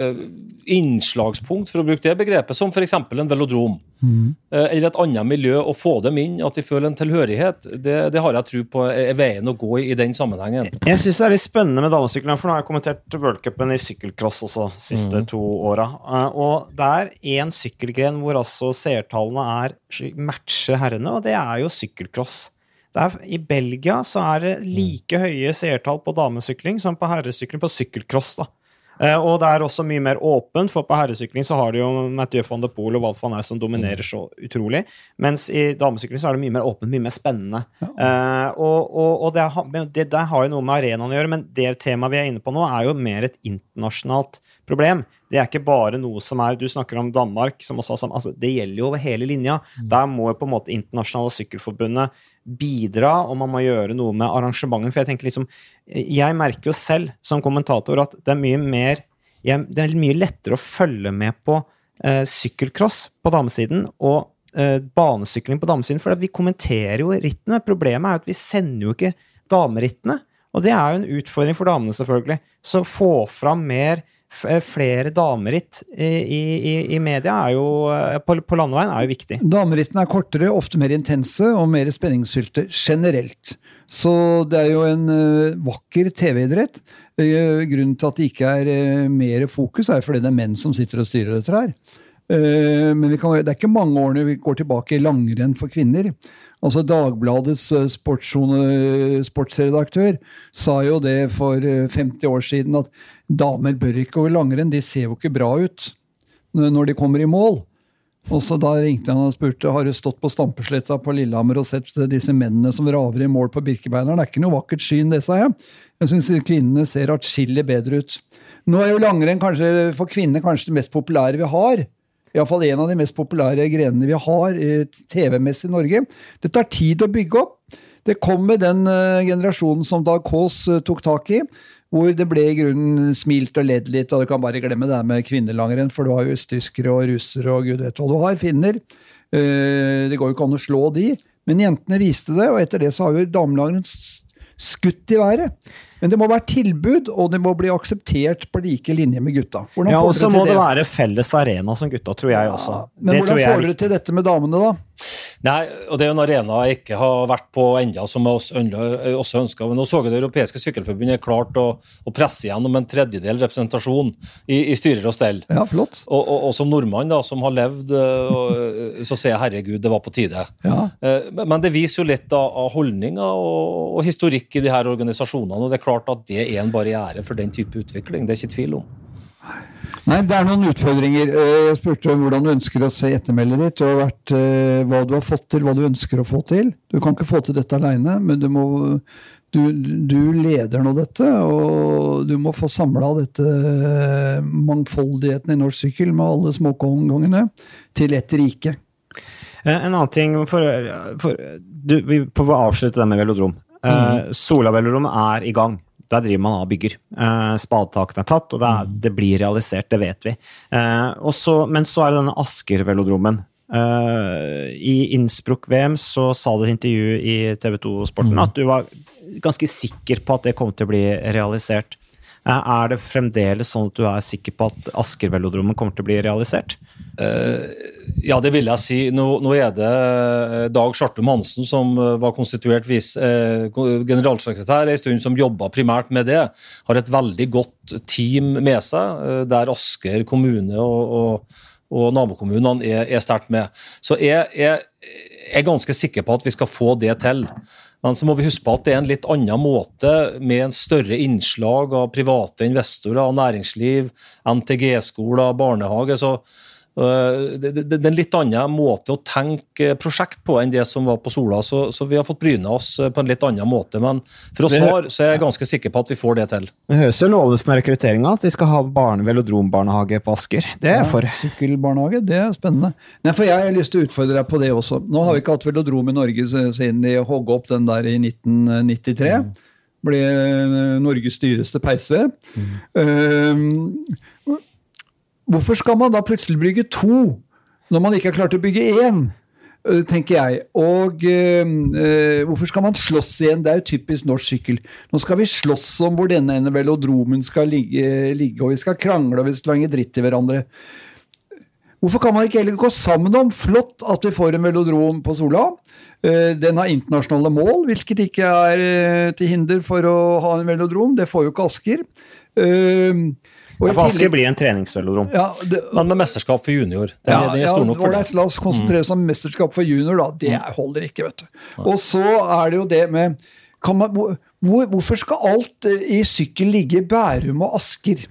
uh, innslagspunkt, for å bruke det begrepet, som f.eks. en velodrom. Mm. Eller et annet miljø, å få dem inn, at de føler en tilhørighet. Det, det har jeg tro på er veien å gå i, i den sammenhengen. Jeg syns det er litt spennende med damesykkelen, for nå har jeg kommentert worldcupen i sykkelcross også de siste mm. to åra. Uh, og det er én sykkelgren hvor altså seertallene er matcher herrene, og det er jo sykkelcross. Er, I Belgia så er det like høye seertall på damesykling som på herresykling på sykkelcross. da. Eh, og det er også mye mer åpent, for på herresykling så har de jo Mathieu van de Poel og Walt van Eys som dominerer så utrolig. Mens i damesykling så er det mye mer åpent, mye mer spennende. Ja. Uh, og, og, og det, det, det, har jo noe med arenaen å gjøre, men det temaet vi er inne på nå, er jo mer et internasjonalt problem. Det er ikke bare noe som er Du snakker om Danmark, som også har altså, Det gjelder jo over hele linja. Mm. Der må jo på en måte Internasjonale Sykkelforbundet bidra, og man må gjøre noe med arrangementet. For jeg tenker liksom Jeg merker jo selv som kommentator at det er mye mer jeg, Det er mye lettere å følge med på eh, sykkelcross på damesiden og eh, banesykling på damesiden, for vi kommenterer jo rittene. Problemet er at vi sender jo ikke damerittene. Og det er jo en utfordring for damene, selvfølgelig. Så få fram mer flere dameritt i, i, i media er jo, eh, på, på landeveien er jo viktig. Damerittene er kortere, ofte mer intense og mer spenningsfylte generelt. Så det er jo en eh, vakker TV-idrett. Eh, grunnen til at det ikke er eh, mer fokus, er fordi det er menn som sitter og styrer dette her. Eh, men kan, det er ikke mange årene vi går tilbake i langrenn for kvinner. Altså Dagbladets eh, sportsredaktør sa jo det for eh, 50 år siden at damer bør ikke gå i langrenn, de ser jo ikke bra ut når de kommer i mål. Og så Da ringte han og spurte har du stått på Stampesletta på Lillehammer og sett disse mennene som raver i mål på Birkebeineren. Det er ikke noe vakkert syn, det, sa jeg. Jeg syns kvinnene ser atskillig bedre ut. Nå er jo langrenn for kvinner kanskje det mest populære vi har. Iallfall en av de mest populære grenene vi har TV-messig i Norge. Det tar tid å bygge opp. Det kom med den eh, generasjonen som Dag Kaas eh, tok tak i, hvor det ble i grunnen smilt og ledd litt, og du kan bare glemme det her med kvinnelangrenn, for du har jo østtyskere og russere og gud vet hva du har, finner. Eh, Det går jo ikke an å slå de, men jentene viste det, og etter det så har jo damelangrenn skutt i været. Men det må være tilbud, og det må bli akseptert på like linje med gutta. Hvordan Ja, Og så må det være felles arena som gutta, tror jeg også. Ja, men det hvordan får dere til dette med damene, da? Nei, og Det er en arena jeg ikke har vært på ennå, som jeg også ønska. Men nå så jeg Det europeiske sykkelforbundet klart å, å presse gjennom en tredjedel representasjon i, i styrer og stell. Ja, flott. Og, og, og som nordmann, da, som har levd, eh, og, så sier jeg herregud, det var på tide. Ja. Eh, Men det viser jo litt av, av holdninger og, og historikk i de her organisasjonene. og Det er klart at det er en barriere for den type utvikling. Det er ikke tvil om. Nei, det er noen utfordringer. Eh, Jeg spurte om hvordan du ønsker å se ettermeldet ditt. Du har vært, eh, hva du har fått til, hva du ønsker å få til. Du kan ikke få til dette aleine, men du, må, du, du leder nå dette. Og du må få samla dette eh, mangfoldigheten i norsk sykkel med alle småkongene til ett rike. En annen ting for, for du, Vi får avslutte det med velodrom. Eh, Sola er i gang. Der driver man og bygger. Eh, Spadetakene er tatt, og det, er, det blir realisert, det vet vi. Eh, og men så er det denne Asker-velodromen. Eh, I Innsbruck-VM så sa du i et intervju i TV 2-sporten at du var ganske sikker på at det kom til å bli realisert. Eh, er det fremdeles sånn at du er sikker på at Asker-velodromen kommer til å bli realisert? Ja, det vil jeg si. Nå, nå er det eh, Dag Sjartum Hansen som eh, var konstituert vis, eh, generalsekretær en stund, som jobba primært med det. Har et veldig godt team med seg, eh, der Asker kommune og, og, og nabokommunene er, er sterkt med. Så jeg, jeg er ganske sikker på at vi skal få det til. Men så må vi huske på at det er en litt annen måte, med en større innslag av private investorer, næringsliv, NTG-skoler, barnehage. så det, det, er en litt annen måte å tenke prosjekt på enn det som var på Sola. Så, så vi har fått bryne oss øh, på en litt annen måte. Men for oss svare har, så er jeg ganske sikker på at vi får det til. Det høres jo lovende ut med rekrutteringa at de skal ha barne velodrombarnehage på Asker. Det er jeg for. Sykkelbarnehage, det er spennende. Nei, for Jeg har lyst til å utfordre deg på det også. Nå har vi ikke hatt velodrom i Norge siden de hogg opp den der i 1993. Ble eh, Norges dyreste peisved. Eh, hvorfor skal man da plutselig bygge to, når man ikke har klart å bygge én? tenker jeg. Og eh, hvorfor skal man slåss igjen? Det er jo typisk norsk sykkel. Nå skal vi slåss om hvor denne velodromen skal ligge, ligge, og vi skal krangle og vi skal slenge dritt i hverandre. Hvorfor kan man ikke heller gå sammen om flott at vi får en velodrom på Sola? Den har internasjonale mål, hvilket ikke er til hinder for å ha en velodrom. Det får jo ikke Asker. Eh, og Ja, for Asker blir en treningsvelodrom. ja, det, Men med mesterskap for junior. Den, ja, er- den er ja, nok for det. La oss konsentrere oss om mesterskap for junior, da. Det holder ikke, vet du. Og så er det jo det med kan man, hvor, hvor- Hvorfor skal alt eh, i sykkel ligge i Bærum og Asker?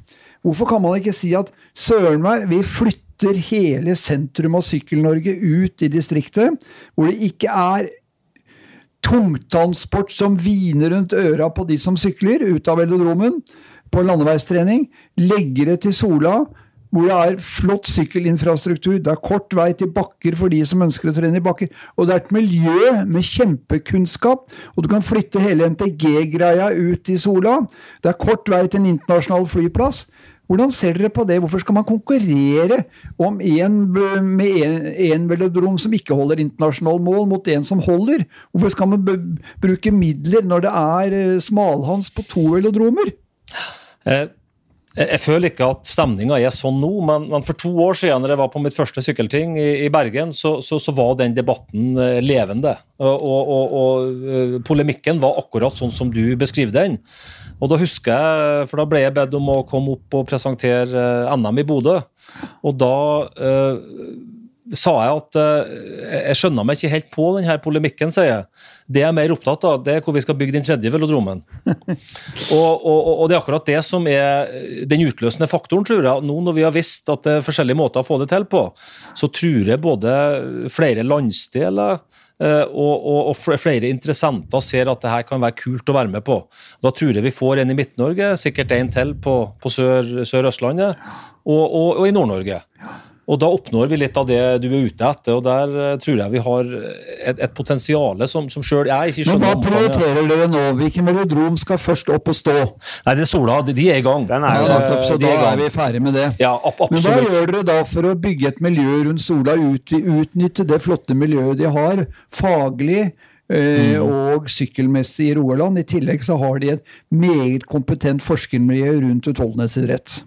Hvorfor kan man ikke si at søren meg, vi flytter hele sentrum av Sykkel-Norge ut i distriktet, hvor det ikke er tungtransport som hviner rundt øra på de som sykler, ut av velodromen, på landeveistrening. Legger det til Sola, hvor det er flott sykkelinfrastruktur. Det er kort vei til bakker for de som ønsker å trene i bakker. Og det er et miljø med kjempekunnskap, og du kan flytte hele NTG-greia ut i Sola. Det er kort vei til en internasjonal flyplass. Hvordan ser dere på det? Hvorfor skal man konkurrere om en, med en velodrom som ikke holder internasjonale mål, mot en som holder? Hvorfor skal man bruke midler når det er eh, smalhans på to velodromer? Eh, jeg føler ikke at stemninga er sånn nå, men, men, for to år siden når jeg var på mitt første sykkelting i, i Bergen, så, så, så, var den debatten eh, levende. Og, og, og, og, polemikken var akkurat sånn som du beskriver den. Og da husker jeg, for da ble jeg bedt om å komme opp og presentere eh, NM i Bodø. Og da uh, sa jeg at uh, jeg skjønner meg ikke helt på denne polemikken, sier jeg. Det jeg er mer opptatt av, det er hvor vi skal bygge den tredje velodromen. og, og, og, det er akkurat det som er den utløsende faktoren, tror jeg. Nå når vi har visst at det er forskjellige måter å få det til på, så tror jeg både flere landsdeler Eh, og, og, og, flere interessenter ser at det her kan være kult å være med på. Da tror jeg vi får en i Midt-Norge, sikkert en til på, på Sør-Østlandet og, og, i Nord-Norge. Og Da oppnår vi litt av det du er ute etter, og der uh, tror jeg vi har et, et potensial som, som sjøl jeg ikke skjønner. Men Hva prioriterer dere nå? Hvilken velodrom skal først opp og stå? Nei, det er Sola. De, de er i gang. Den er, ja, nettopp, så de da er, er, vi ferdig med det. Ja, absolutt. Men hva gjør dere da for å bygge et miljø rundt Sola? Ut, utnytte det flotte miljøet de har, faglig? Eh, mm. og sykkelmessig i Rogaland. I tillegg så har de et meget kompetent forskermiljø rundt utholdenhetsidrett.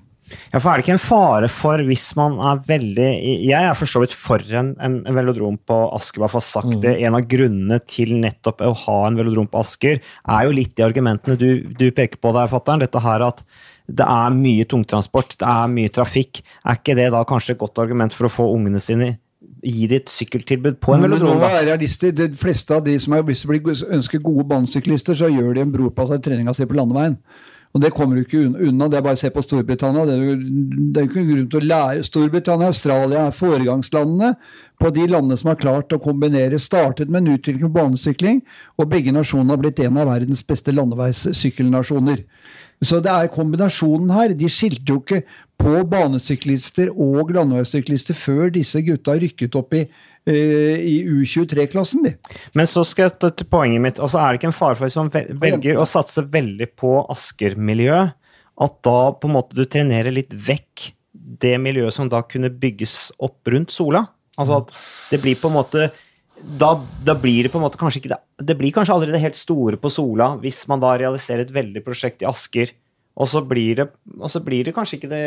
Ja, for Er det ikke en fare for, hvis man er veldig Jeg er for så vidt for en, en, velodrom på Asker, bare for å ha sagt mm. det. En av grunnene til nettopp å ha en velodrom på Asker, er jo litt de argumentene du, du peker på der, fatter'n. Dette her at det er mye tungtransport, det er mye trafikk. Er ikke det da kanskje et godt argument for å få ungene sine gi ditt sykkeltilbud på en velodrom? Men er realister. De fleste av de som er, hvis de ønsker gode banesyklister, så gjør de en bror på treninga si på landeveien. Og det kommer du ikke unna. Det er bare å se på Storbritannia. Det er det er ikke grunn til å lære Storbritannia og Australia er foregangslandene på de landene som har klart å kombinere. Startet med en utvikling på banesykling, og begge nasjonene har blitt en av verdens beste landeveissykkelnasjoner. Så det er kombinasjonen her. De skilte jo ikke på banesyklister og landeveissyklister før disse gutta rykket opp i i U23-klassen, de. Men så skal jeg til poenget mitt. altså Er det ikke en fare for hvis man velger å satse veldig på Asker-miljøet, at da på en måte du trenerer litt vekk det miljøet som da kunne bygges opp rundt Sola? Altså at det blir på en måte da, da, blir det på en måte kanskje ikke det, det blir kanskje aldri det helt store på Sola hvis man da realiserer et veldig prosjekt i Asker og så blir det, så blir det kanskje ikke det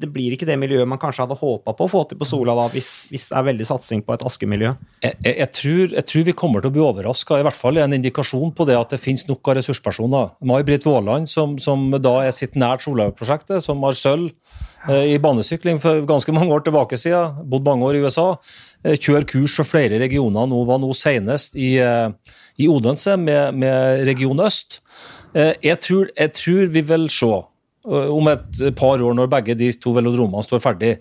Det blir ikke det miljøet man kanskje hadde håpa på å få til på Sola, da, hvis, hvis det er veldig satsing på et askemiljø. Jeg, jeg, jeg, tror, jeg, tror, vi kommer til å bli overraska. I hvert fall en indikasjon på det at det finnes nok av ressurspersoner. May-Britt Våland, som, som, da er sitt nært Sola-prosjektet, som har sølv eh, i banesykling for ganske mange år tilbake siden, bodd mange år i USA. Eh, kjører kurs for flere regioner nå, var nå senest i, eh, i Odense med, med Region Øst. Eh, jeg tror, jeg tror vi vil se eh, om et par år, når begge de to velodromene står ferdig,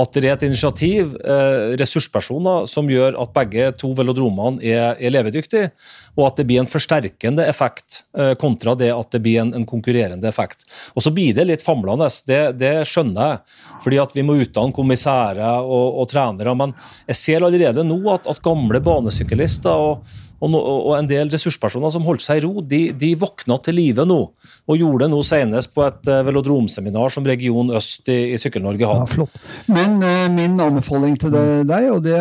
at det er et initiativ, eh, ressurspersoner, som gjør at begge to velodromene er, er levedyktige, og at det blir en forsterkende effekt kontra det at det blir en, en konkurrerende effekt. Og Så blir det litt famlende, det, det, skjønner jeg, fordi at vi må utdanne kommissærer og, og trenere. Men jeg ser allerede nå at, at gamle banesyklister og og, no, og, en del ressurspersoner som holdt seg i ro, de, de våkna til live nå. Og gjorde det nå senest på et uh, velodromseminar som Region Øst i, i Sykkel-Norge hadde. Ja, flott. Men eh, min anbefaling til deg, og det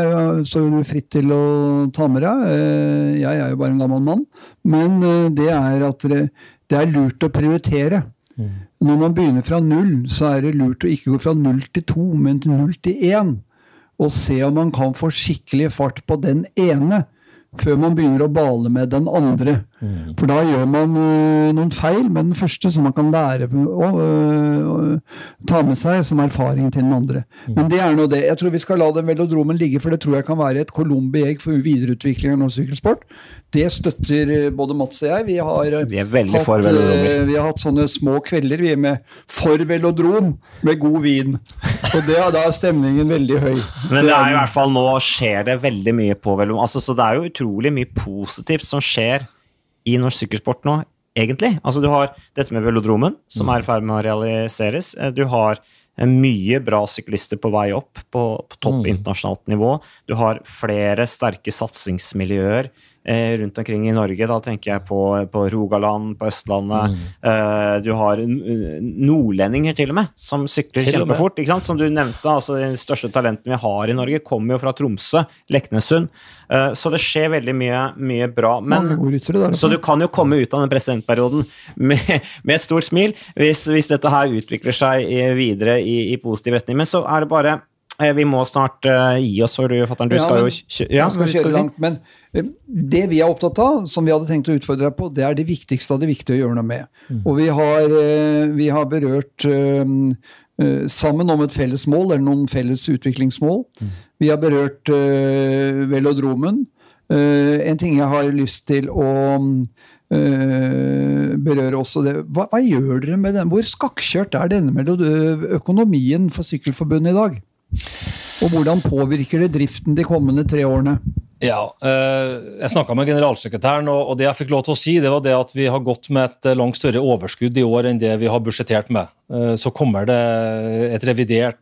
står du fritt til å ta med deg, eh, jeg er jo bare en gammel mann, men det er at det, det er lurt å prioritere. Mm. Når man begynner fra null, så er det lurt å ikke gå fra null til to, men til null til én. Og se om man kan få skikkelig fart på den ene før man begynner å bale med den andre. Mm. For da gjør man uh, noen feil med den første, som man kan lære å uh, ta med seg som erfaring til den andre. Mm. Men det er nå det. Jeg tror vi skal la den velodromen ligge, for det tror jeg kan være et colombi egg for videreutvikling av norsk sykkelsport. Det støtter uh, både Mats og jeg. Vi har, vi hatt, velodromer. vi har hatt sånne små kvelder vi er med for velodrom med god vin. Og det, da er stemningen veldig høy. Men det er i hvert fall nå skjer det veldig mye på velodrom. Altså, så det er jo utrolig mye positivt som skjer i norsk sykkelsport nå, egentlig. Altså, du har dette med velodromen, som mm. er i ferd med å realiseres. Eh, du har eh, mye bra syklister på vei opp på, på topp mm. internasjonalt nivå. Du har flere sterke satsingsmiljøer rundt omkring i Norge. Da tenker jeg på, på Rogaland, på Østlandet. Mm. Eh, du har nordlendinger til og med, som sykler Til kjempefort. ikke sant? Som du nevnte, altså De største talentene vi har i Norge, kommer jo fra Tromsø, Leknessund. Eh, så det skjer veldig mye, mye bra. Men der. så du kan jo komme ut av den presidentperioden med, med et stort smil hvis, hvis dette her utvikler seg videre i, i positiv retning. Men så er det bare eh, Vi må snart uh, gi oss, for du, fatter'n. Du Ja, skal men- jo kjø ja, skal skal kjøre langt, men eh, det vi er opptatt av, som vi hadde tenkt å utfordre deg på, det er det viktigste av det viktige å gjøre noe med. Og vi har, eh, vi har berørt sammen om et felles mål, eller noen felles utviklingsmål. Vi har berørt velodromen. En ting jeg har lyst til å berøre også det. Hva, hva gjør dere med den? Hvor skakkjørt er denne økonomien for Sykkelforbundet i dag? Og hvordan påvirker det driften de kommende tre årene? Ja, eh, Jeg snakka med generalsekretæren, og det jeg fikk lov til å si, det var det at vi har gått med et eh, langt større overskudd i år enn det vi har budsjettert med. Eh, Så kommer det et revidert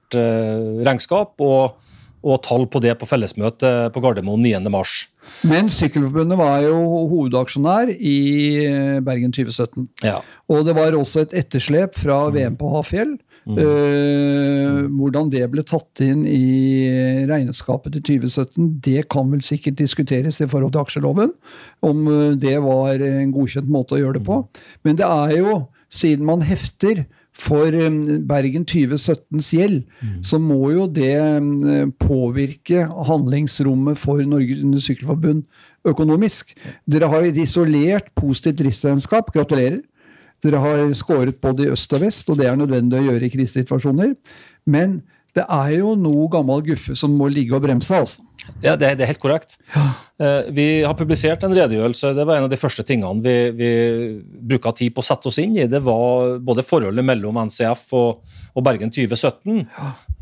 regnskap og, og tall på det på fellesmøtet på Gardermoen 9.3. Men Sykkelforbundet var jo hovedaksjonær i Bergen 2017. Ja. Og det var også et etterslep fra VM på Hafjell. Eh, hvordan det ble tatt inn i regnskapet til 2017, det kan vel sikkert diskuteres i forhold til aksjeloven. Om eh, det var en godkjent måte å gjøre det på. Men det er jo, siden man hefter for eh, Bergen 2017s gjeld, så må jo det påvirke handlingsrommet for Norges Sykkelforbund økonomisk. Dere har et isolert positivt driftsregnskap. Gratulerer. Dere har skåret både i øst og vest, og det er nødvendig å gjøre i krisesituasjoner. Men det er jo noe gammel guffe som må ligge og bremse. altså. Ja, det, det er helt korrekt. Ja. Vi har publisert en redegjørelse. Det var en av de første tingene vi, vi bruka tid på å sette oss inn i. Det var både forholdet mellom NCF og, og Bergen 2017.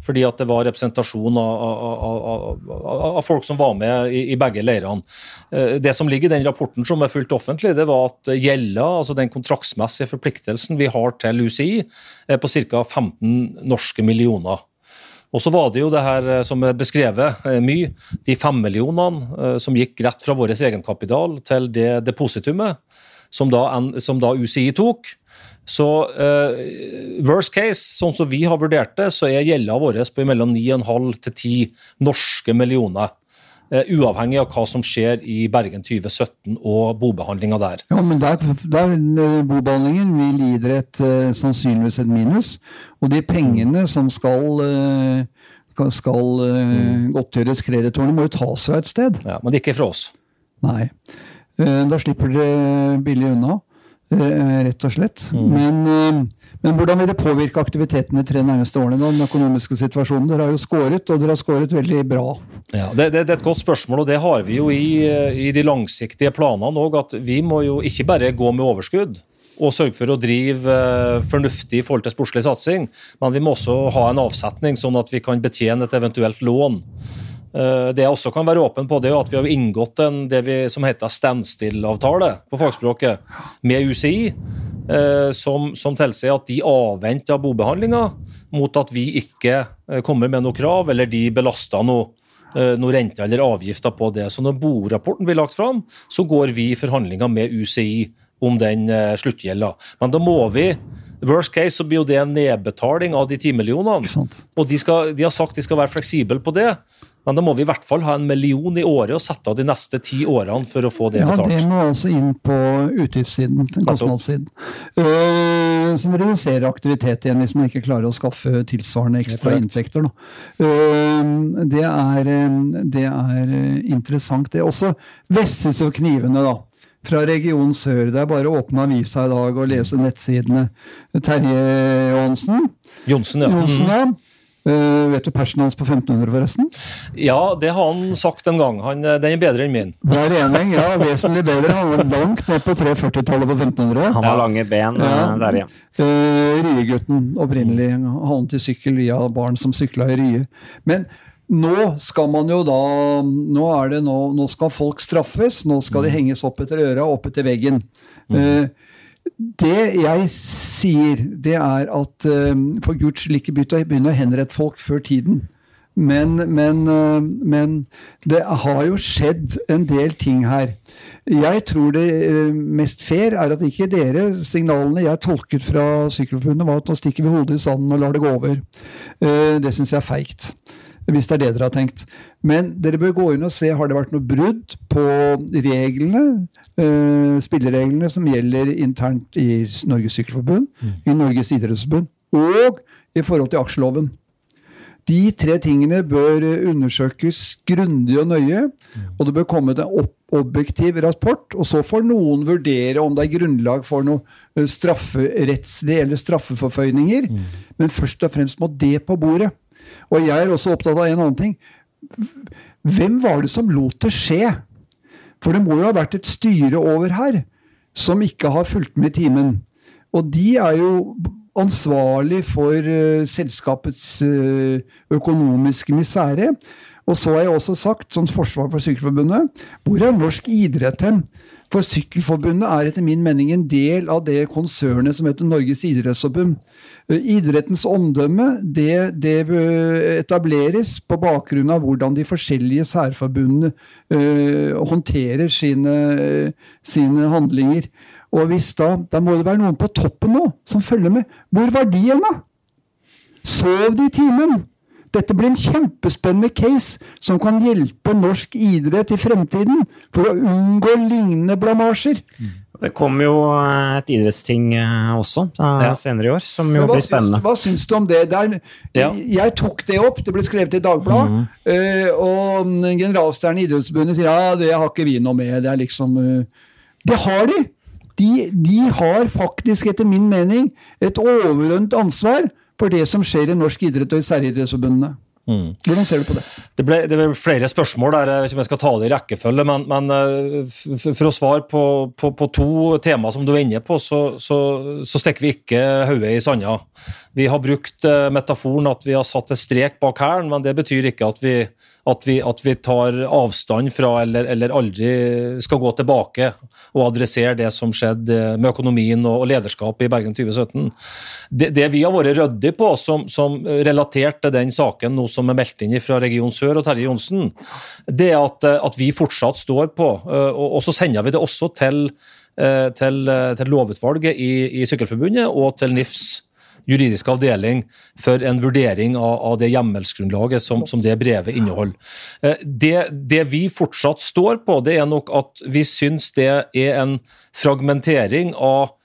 Fordi at det var representasjon av, av, av, av, folk som var med i, i begge leirene. Eh, Det som ligger i den rapporten som er fullt offentlig, det var at gjelda, altså den kontraktsmessige forpliktelsen vi har til UCI, er på ca. 15 norske millioner. Og så var det jo det her eh, som er beskrevet eh, mye, de fem millionene som gikk rett fra vår egenkapital til det depositumet som da, som da UCI tok. Så uh, worst case, sånn som vi har vurdert det, så er gjelda vår på mellom 9,5 til 10 norske millioner. Uh, uavhengig av hva som skjer i Bergen 2017 og bobehandlinga der. Ja, men der, der eh, bobehandlingen vil gi dere et, uh, sannsynligvis et minus. Og de pengene som skal, skal eh, godtgjøres kreditorene, må jo tas fra et sted. Ja, men ikke fra oss. Nei. Da slipper dere billig unna, rett og slett. Men, eh, men hvordan vil det påvirke aktiviteten de tre nærmeste årene? da, Den økonomiske situasjonen? Dere har jo skåret, og dere har skåret veldig bra. Ja, det, det, det er et godt spørsmål, og det har vi jo i, i de langsiktige planene òg. At vi må jo ikke bare gå med overskudd og sørge for å drive eh, fornuftig i forhold til sportslig satsing, men vi må også ha en avsetning, sånn at vi kan betjene et eventuelt lån. Eh, Det jeg også kan være åpen på, det er at vi har inngått en det vi, som heter standstill-avtale på fagspråket med UCI, eh, som, som tilsier at de avventer bobehandlinga mot at vi ikke eh, kommer med noe krav, eller de belaster noe noe rente eller avgifter på det. Så når borapporten blir lagt fram, så går vi i forhandlinger med UCI om den sluttgjelda. Men da må vi Worst case så blir jo det en nedbetaling av de ti millionene. Og de, skal, de har sagt de skal være fleksible på det, men da må vi i hvert fall ha en million i året å sette av de neste ti årene for å få det Ja, betalt. det må altså inn på utgiftssiden, kostnadssiden. Uh, som reduserer aktivitet igjen hvis man ikke klarer å skaffe tilsvarende ekstra inntekter. Eh, det, er, eh, det er eh, interessant. Det også vesses jo knivene, da. Fra region sør. Det er bare å åpne avisa i dag og lese nettsidene. Terje Johansen. Johnsen, ja. Johnsen, ja. Eh, vet du persen hans på 1500, forresten? ja, det har han sagt en gang. Han, eh, den er bedre enn min. Hver ening, ja, vesentlig bedre. Han var langt ned på 340-tallet på 1500. Han har lange ben Ja. eh, der igjen. Uh, Ryegutten opprinnelig. Han til sykkel via barn som sykla i Rye. Men nå skal man jo da Nå er det nå, nå skal folk straffes. Nå skal de henges opp etter øra, opp etter veggen. Uh, det jeg sier, det er at uh, for guds ikke begynne å- henrette folk før tiden. Men, men, eh, men, det har jo skjedd en del ting her. Jeg tror det eh, mest fair er at ikke dere Signalene jeg tolket fra Sykkelforbundet, var at nå stikker vi hodet i sanden og lar det gå over. Eh, det syns jeg er feigt. Hvis det er det dere har tenkt. Men dere bør gå inn og se har det vært noe brudd på reglene, spillereglene som gjelder internt i Norges Sykkelforbund, mm. i Norges idrettsforbund og i forhold til aksjeloven. De tre tingene bør undersøkes grundig og nøye, og det bør komme en objektiv rapport. Og så får noen vurdere om det er grunnlag for noe eh, strafferettslig eller straffeforføyninger. Mm. Men først og fremst må det på bordet. Og jeg er også opptatt av en annen ting. Hvem var det som lot det skje? For det må jo ha vært et styre over her som ikke har fulgt med i timen. Og de er jo ansvarlig for uh, selskapets uh, økonomiske misere. Og så har jeg også sagt, som forsvar for Sykkelforbundet, hvor er norsk idrett hen? For Sykkelforbundet er etter min mening en del av det konsernet som heter Norges idrettsforbund. Eh, idrettens omdømme det, det etableres på bakgrunn av hvordan de forskjellige særforbundene uh, håndterer sine, sine handlinger. Og hvis da, da må det være noen på toppen nå som følger med. Hvor var de igjen, da? Sov de i timen? Dette blir en kjempespennende case som kan hjelpe norsk idrett i fremtiden for å unngå lignende blamasjer. Det kommer jo et idrettsting eh, også ja. senere i år, som jo blir spennende. Syns, hva syns du om det? Der, ja. Jeg tok det opp, det ble skrevet i Dagbladet. Mm. Og generalstjernen i Idrettsforbundet sier ja, det har ikke vi noe med. Det er liksom Det har de! de, de har faktisk, etter min mening, et overordnet ansvar for det som skjer i norsk idrett og i særidrettsforbundene. Mm. Hvordan ser du på det? Det ble, det ble, flere spørsmål der. Jeg vet ikke om jeg skal ta det i rekkefølge. Men, men eh, for å svare på, på, på, to temaer som du er inne på, så, så, så stikker vi ikke hodet i sanda. Vi har brukt eh, metaforen at vi har satt en strek bak hælen, men det betyr ikke at vi at vi, at vi tar avstand fra eller, eller, aldri skal gå tilbake og adressere det som skjedde med økonomien og, og lederskapet i Bergen 2017. Det, det vi har vært ryddige på, som, som, relatert til den saken nå som er meldt inn fra Region Sør og Terje Johnsen, det er at, at vi fortsatt står på. Eh, og, og så sender vi det også til, eh, til, eh, til lovutvalget i, i Sykkelforbundet og til NIFs juridisk avdeling for en vurdering av, av det hjemmelsgrunnlaget som, som, det brevet inneholder. Eh, det, det, vi fortsatt står på, det er nok at vi syns det er en fragmentering av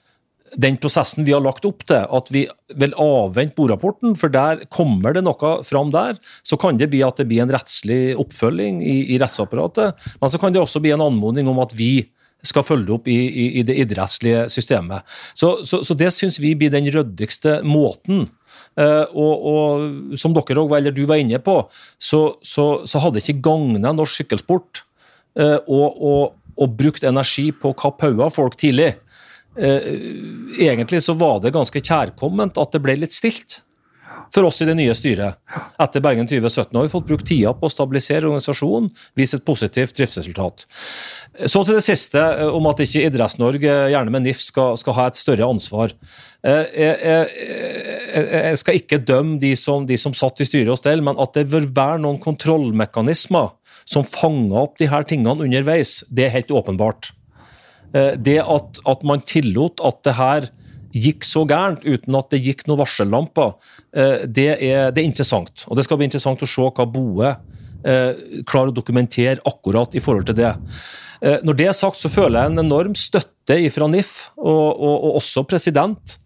den prosessen vi har lagt opp til, at vi vil avvente borapporten, for der kommer det noe fram der. Så kan det bli at det blir en rettslig oppfølging i, i rettsapparatet, men så kan det også bli en anmodning om at vi skal følge opp i, i, i det idrettslige systemet. Så, så, så det syns vi blir den ryddigste måten. Uh, og, og, som dere også, eller du var inne på, så, så hadde det ikke gagna norsk sykkelsport uh, å brukt energi på å kappe folk tidlig. Uh, egentlig så var det ganske kjærkomment at det ble litt stilt for oss i det nye styret. Etter Bergen 2017 har vi fått brukt tida på å stabilisere organisasjonen, vise et positivt driftsresultat. Så til det siste, eh, om at ikke Idretts-Norge, gjerne med NIF, skal, skal, ha et større ansvar. Eh, jeg, jeg, jeg skal ikke dømme de som, de som satt i styret og stell, men at det bør være noen kontrollmekanismer som fanger opp de her tingene underveis, det er helt åpenbart. Eh, det at, at man tillot at det her gikk så gærent uten at det gikk noen varsellamper, eh, det er, det er interessant. Og det skal bli interessant å se hva Boe eh, klarer å dokumentere akkurat i forhold til det. Eh, når det er sagt, så føler jeg en enorm støtte fra NIF, og, og, og også president,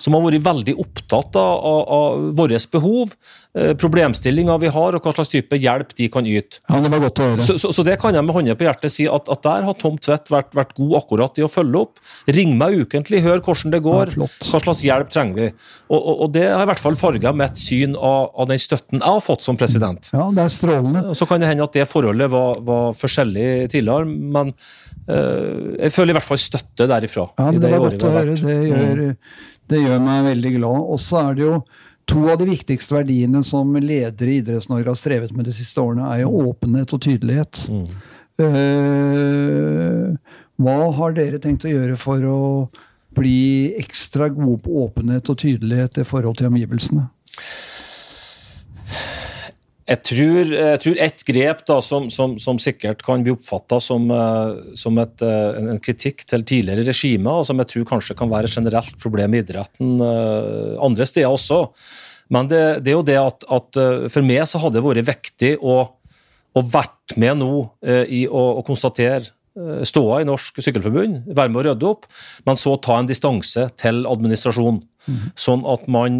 som har vært veldig opptatt av, av, av våre behov, eh, problemstillinger vi har, og hva slags type hjelp de kan yte. Ja, det var godt å høre. Så, så, så det kan jeg med hånda på hjertet si at, at der har Tom Tvedt vært, vært, god akkurat i å følge opp. Ring meg ukentlig, hør hvordan det går, ja, hva slags hjelp trenger vi. Og, og, og, det har i hvert fall farga mitt syn av, av, den støtten jeg har fått som president. Ja, det er strålende. Så kan det hende at det forholdet var, var forskjellig tidligere, men øh, jeg føler i hvert fall støtte derifra. Ja, det, det var godt å høre. Det gjør... Mm det gjør meg veldig glad. Og så er det jo to av de viktigste verdiene som ledere i Idretts-Norge har strevet med de siste årene, er jo åpenhet og tydelighet. Mm. Uh, hva har dere tenkt å gjøre for å bli ekstra gode på åpenhet og tydelighet i forhold til omgivelsene? Jeg tror, jeg tror et grep da, som, som, som sikkert kan bli oppfatta som, uh, som et, uh, en kritikk til tidligere regimer, og som jeg tror kanskje kan være et generelt problem i idretten uh, andre steder også. Men det, det er jo det at, at, for meg så hadde det vært viktig å, å vært med nå i å, å konstatere ståa i Norsk Sykkelforbund, være med å rydde opp, men så ta en distanse til administrasjonen. Mm. Sånn at man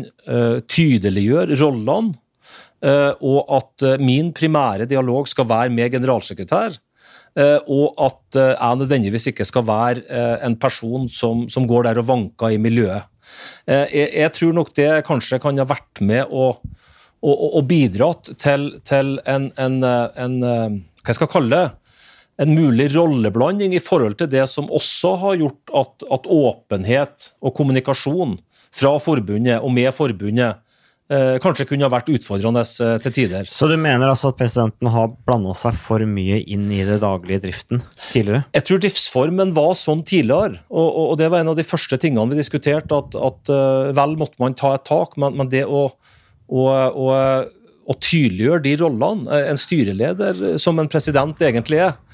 tydeliggjør rollene Eh, og at eh, min primære dialog skal være med generalsekretær. Eh, og at jeg nødvendigvis ikke skal være en person som, som går der og vanker i miljøet. Jeg, jeg, tror nok det kanskje kan ha vært med og, og, og bidratt til, til en, en, en, Hva jeg skal kalle det? En mulig rolleblanding i forhold til det som også har gjort at, at åpenhet og kommunikasjon fra forbundet og med forbundet eh, kanskje kunne ha vært utfordrende eh, til tider. Så du mener altså at presidenten har blanda seg for mye inn i det daglige driften tidligere? Jeg tror driftsformen var sånn tidligere, og, og, og det var en av de første tingene vi diskuterte. At, at uh, vel måtte man ta et tak, men, men det å, å, å, å tydeliggjøre de rollene eh, en styreleder som en president egentlig er, Eh,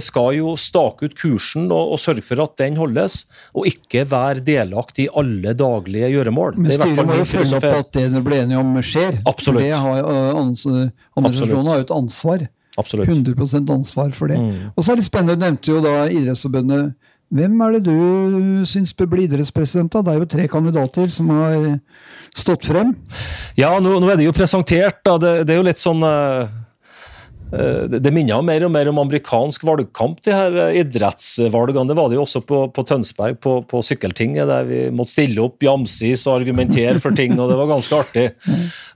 skal jo stake ut kursen og, og, sørge for at den holdes, og ikke være delaktig i alle daglige gjøremål. Men styret må jo følge opp at det dere ble enige om skjer. Absolutt. Det har, uh, Administrasjonen har jo et ansvar. Absolutt. 100% ansvar for det. Mm. Og så er det spennende, du nevnte jo da Idrettsforbundet. Hvem er det du syns bør bli idrettspresident? da? Det er jo tre kandidater som har stått frem. Ja, nå, nå er det jo presentert. da. Det, det er jo litt sånn uh Eh, det minner mer og mer om amerikansk valgkamp, de her eh, idrettsvalgene. Det var det jo også på, på Tønsberg, på, på, sykkeltinget, der vi måtte stille opp jamsis og argumentere for ting, og det var ganske artig.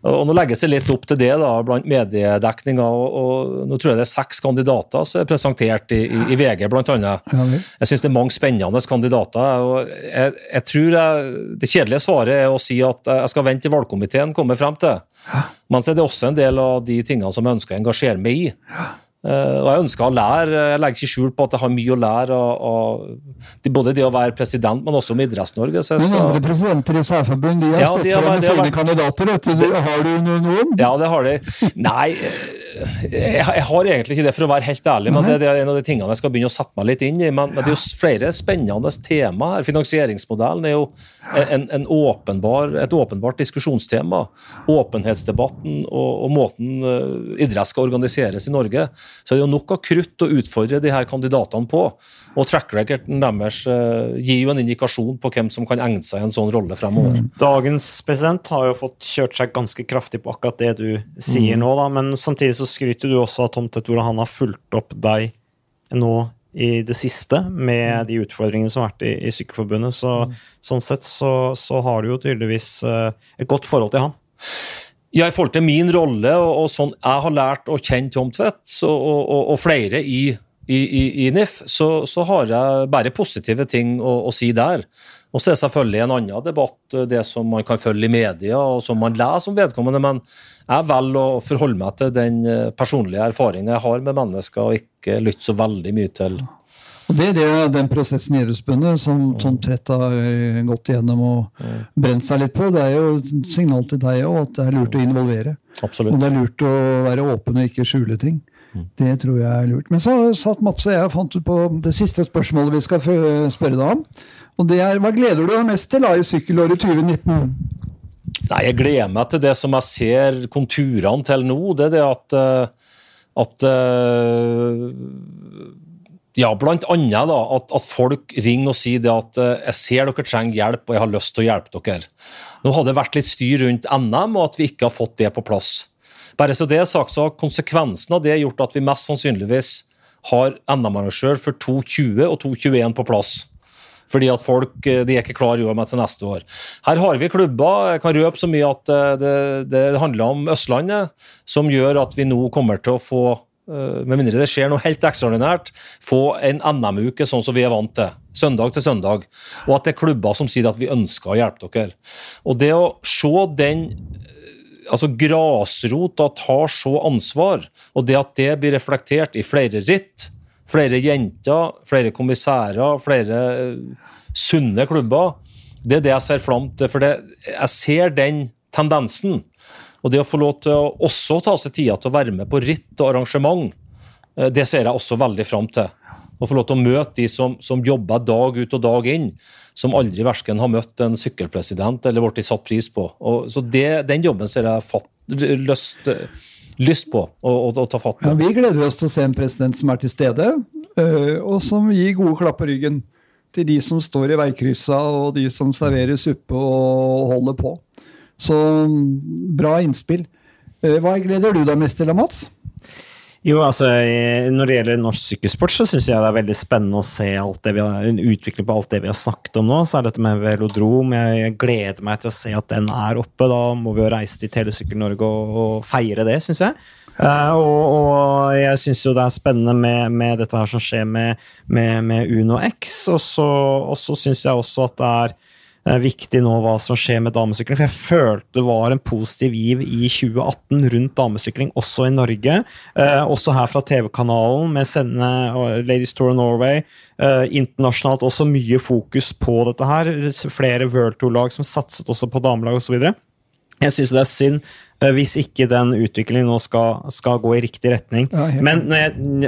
Og Nå legges det litt opp til det da, blant mediedekninga, og, og, nå tror jeg det er seks kandidater som er presentert i, i, i VG, annet. Jeg syns det er mange spennende kandidater. og jeg, jeg tror jeg, Det kjedelige svaret er å si at jeg skal vente til valgkomiteen kommer frem til. Men så er det også en del av de tingene som jeg ønsker å engasjere meg i. Uh, og Jeg ønsker å lære, jeg legger ikke skjul på at jeg har mye å lære av, både det å være president, men også om Idretts-Norge. Skal... Men andre presidenter i særforbund de har ja, frem med sine vært... kandidater. Har du noen? Ja, det har de. Nei, jeg, har egentlig ikke det, for å være helt ærlig. men det, det, er en av de tingene jeg skal begynne å sette meg litt inn i. Men, det er jo flere spennende tema her. Finansieringsmodellen er jo en, en åpenbar, et åpenbart diskusjonstema. Åpenhetsdebatten og, og måten uh, idrett skal organiseres i Norge. Så det er jo nok av krutt å utfordre de her kandidatene på. Og track recorden deres uh, gir jo en indikasjon på hvem som kan egne seg i en sånn rolle fremover. Mm. Dagens president har jo fått kjørt seg ganske kraftig på akkurat det du sier mm. nå, da, men samtidig så skryter du også av Tom Tett hvordan han har fulgt opp deg nå i det siste med mm. de utfordringene som har vært i, i Sykkelforbundet. Så, mm. Sånn sett så, så, har du jo tydeligvis uh, et godt forhold til han. Ja, I forhold til min rolle og, og sånn jeg har lært å kjenne Tom Tvedt og, og, og, flere i, i, i NIF, så, så, har jeg bare positive ting å, å si der. Og så er det selvfølgelig en annen debatt eh, det som man kan følge i media og som man leser om vedkommende, men jeg velger å forholde meg til den eh, personlige erfaringen jeg har med mennesker, og ikke lytte så veldig mye til og Det er det, den prosessen idrettsbundet som Tom Trett har eh, gått igjennom og brent seg litt på. Det er jo signal til deg òg at det er lurt å involvere. Absolutt. Og det er lurt å være åpen og ikke skjule ting. Det tror jeg er lurt. Men så satt Mats og jeg og fant ut på det siste spørsmålet vi skal spørre deg om. Og det er, Hva gleder du deg mest til da i sykkelåret 2019? Nei, Jeg gleder meg til det som jeg ser konturene til nå. Det er det at, eh, at eh, ja, blant annet da, at, at, folk ringer og sier det at eh, jeg ser dere trenger hjelp, og jeg har lyst til å hjelpe dere. Nå har det vært litt styr rundt NM, og at vi ikke har fått det på plass. Bare så det er sagt, så har konsekvensen av det gjort at vi mest sannsynligvis har NM-arrangør for 2020 og 2021 på plass. Fordi at folk eh, de er ikke klar år, meg til neste år. Her har vi klubber, jeg kan røpe så mye at eh, det, det handler om Østlandet, som gjør at vi nå kommer til å få eh, med mindre det skjer noe helt ekstraordinært, få en NM-uke sånn som vi er vant til. Søndag til søndag. Og at det er klubber som sier at vi ønsker å hjelpe dere. Og det å se den altså grasrota tar så ansvar, og det at det blir reflektert i flere ritt, flere jenter, flere kommissærer, flere uh, sunne klubber. Det er det jeg ser fram til. For det, jeg ser den tendensen. Og det å få lov til å også ta seg tida til å være med på ritt og arrangement, eh, det ser jeg også veldig fram til. Å få lov til å møte de som, som jobber dag ut og dag inn, som aldri verken har møtt en sykkelpresident eller blitt satt pris på. Og, så det, Den jobben ser jeg fatt, lyst, lyst på å, ta fatt på. Ja, vi gleder oss til å se en president som er til stede, øh, og som gir gode klapp på ryggen til de som står i veikryssa og de som serverer suppe og holder på. Så bra innspill. Øh, hva gleder du deg mest til, Mats? Jo, altså, Når det gjelder norsk sykkelsport, så syns jeg det er veldig spennende å se alt det vi har, utvikle på alt det vi har snakket om nå. Så er dette med velodrom. Jeg gleder meg til å se at den er oppe. Da må vi jo reise til Telesykkel-Norge og, og, feire det, syns jeg. Uh, og, og, jeg syns jo det er spennende med, med, dette her som skjer med, med, med Uno X. Og så syns jeg også at det er viktig nå hva som skjer med damesykling. For jeg følte det var en positiv giv i 2018 rundt damesykling, også i Norge. Eh, også her fra TV-kanalen, med sende Ladies Tour of Norway. Eh, internasjonalt også mye fokus på dette her. Flere World Tour-lag som satset også på damelag osv. Jeg syns det er synd eh, hvis ikke den utviklingen nå skal, skal gå i riktig retning. Ja, men,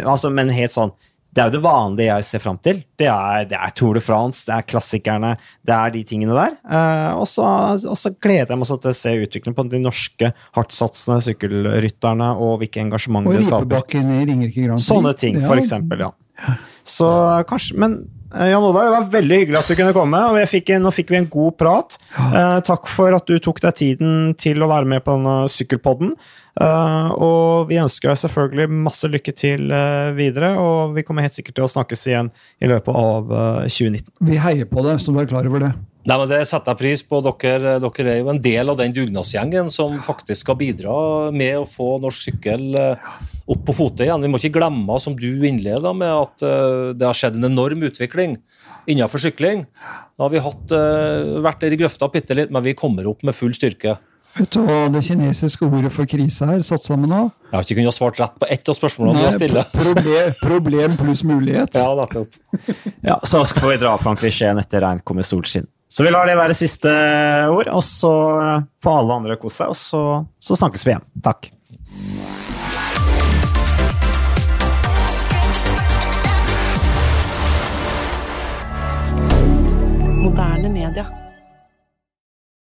altså, men helt sånn det er jo det vanlige jeg ser fram til. Det er, det er, Tour de France, det er klassikerne, det er de tingene der. Uh, og, så, og, så, gleder jeg meg til å se utviklingen på de norske hardtsatsende sykkelrytterne og hvilket engasjement de skaper. Sånne ting, for eksempel, ja. Så kanskje, Men Eh, Jan Oda, det var veldig hyggelig at du kunne komme. og fikk, Nå fikk vi en god prat. Eh, takk for at du tok deg tiden til å være med på denne sykkelpodden. Eh, og vi ønsker deg selvfølgelig masse lykke til eh, videre, og vi kommer helt sikkert til å snakkes igjen i løpet av 2019. Eh, vi heier på deg, så du er klar over det. Nei, men Det setter jeg pris på. Dere, dere, er jo en del av den dugnadsgjengen som faktisk skal bidra med å få norsk sykkel opp på fote igjen. Vi må ikke glemme, som du innleda med, at det har skjedd en enorm utvikling innenfor sykling. Da har vi hatt, vært der i grøfta bitte litt, men vi kommer opp med full styrke. Vet du hva det kinesiske ordet for krise er satt sammen av? Jeg har ikke kunnet svart rett på ett av spørsmålene Nei, du har stilt. Problem, problem pluss mulighet. Ja, nettopp. ja, så får vi dra fram klisjeen etter regn kommer solskinn. Så vi lar det være siste ord, og så får alle andre kose seg, og så, så snakkes vi igjen. Takk. Moderne media.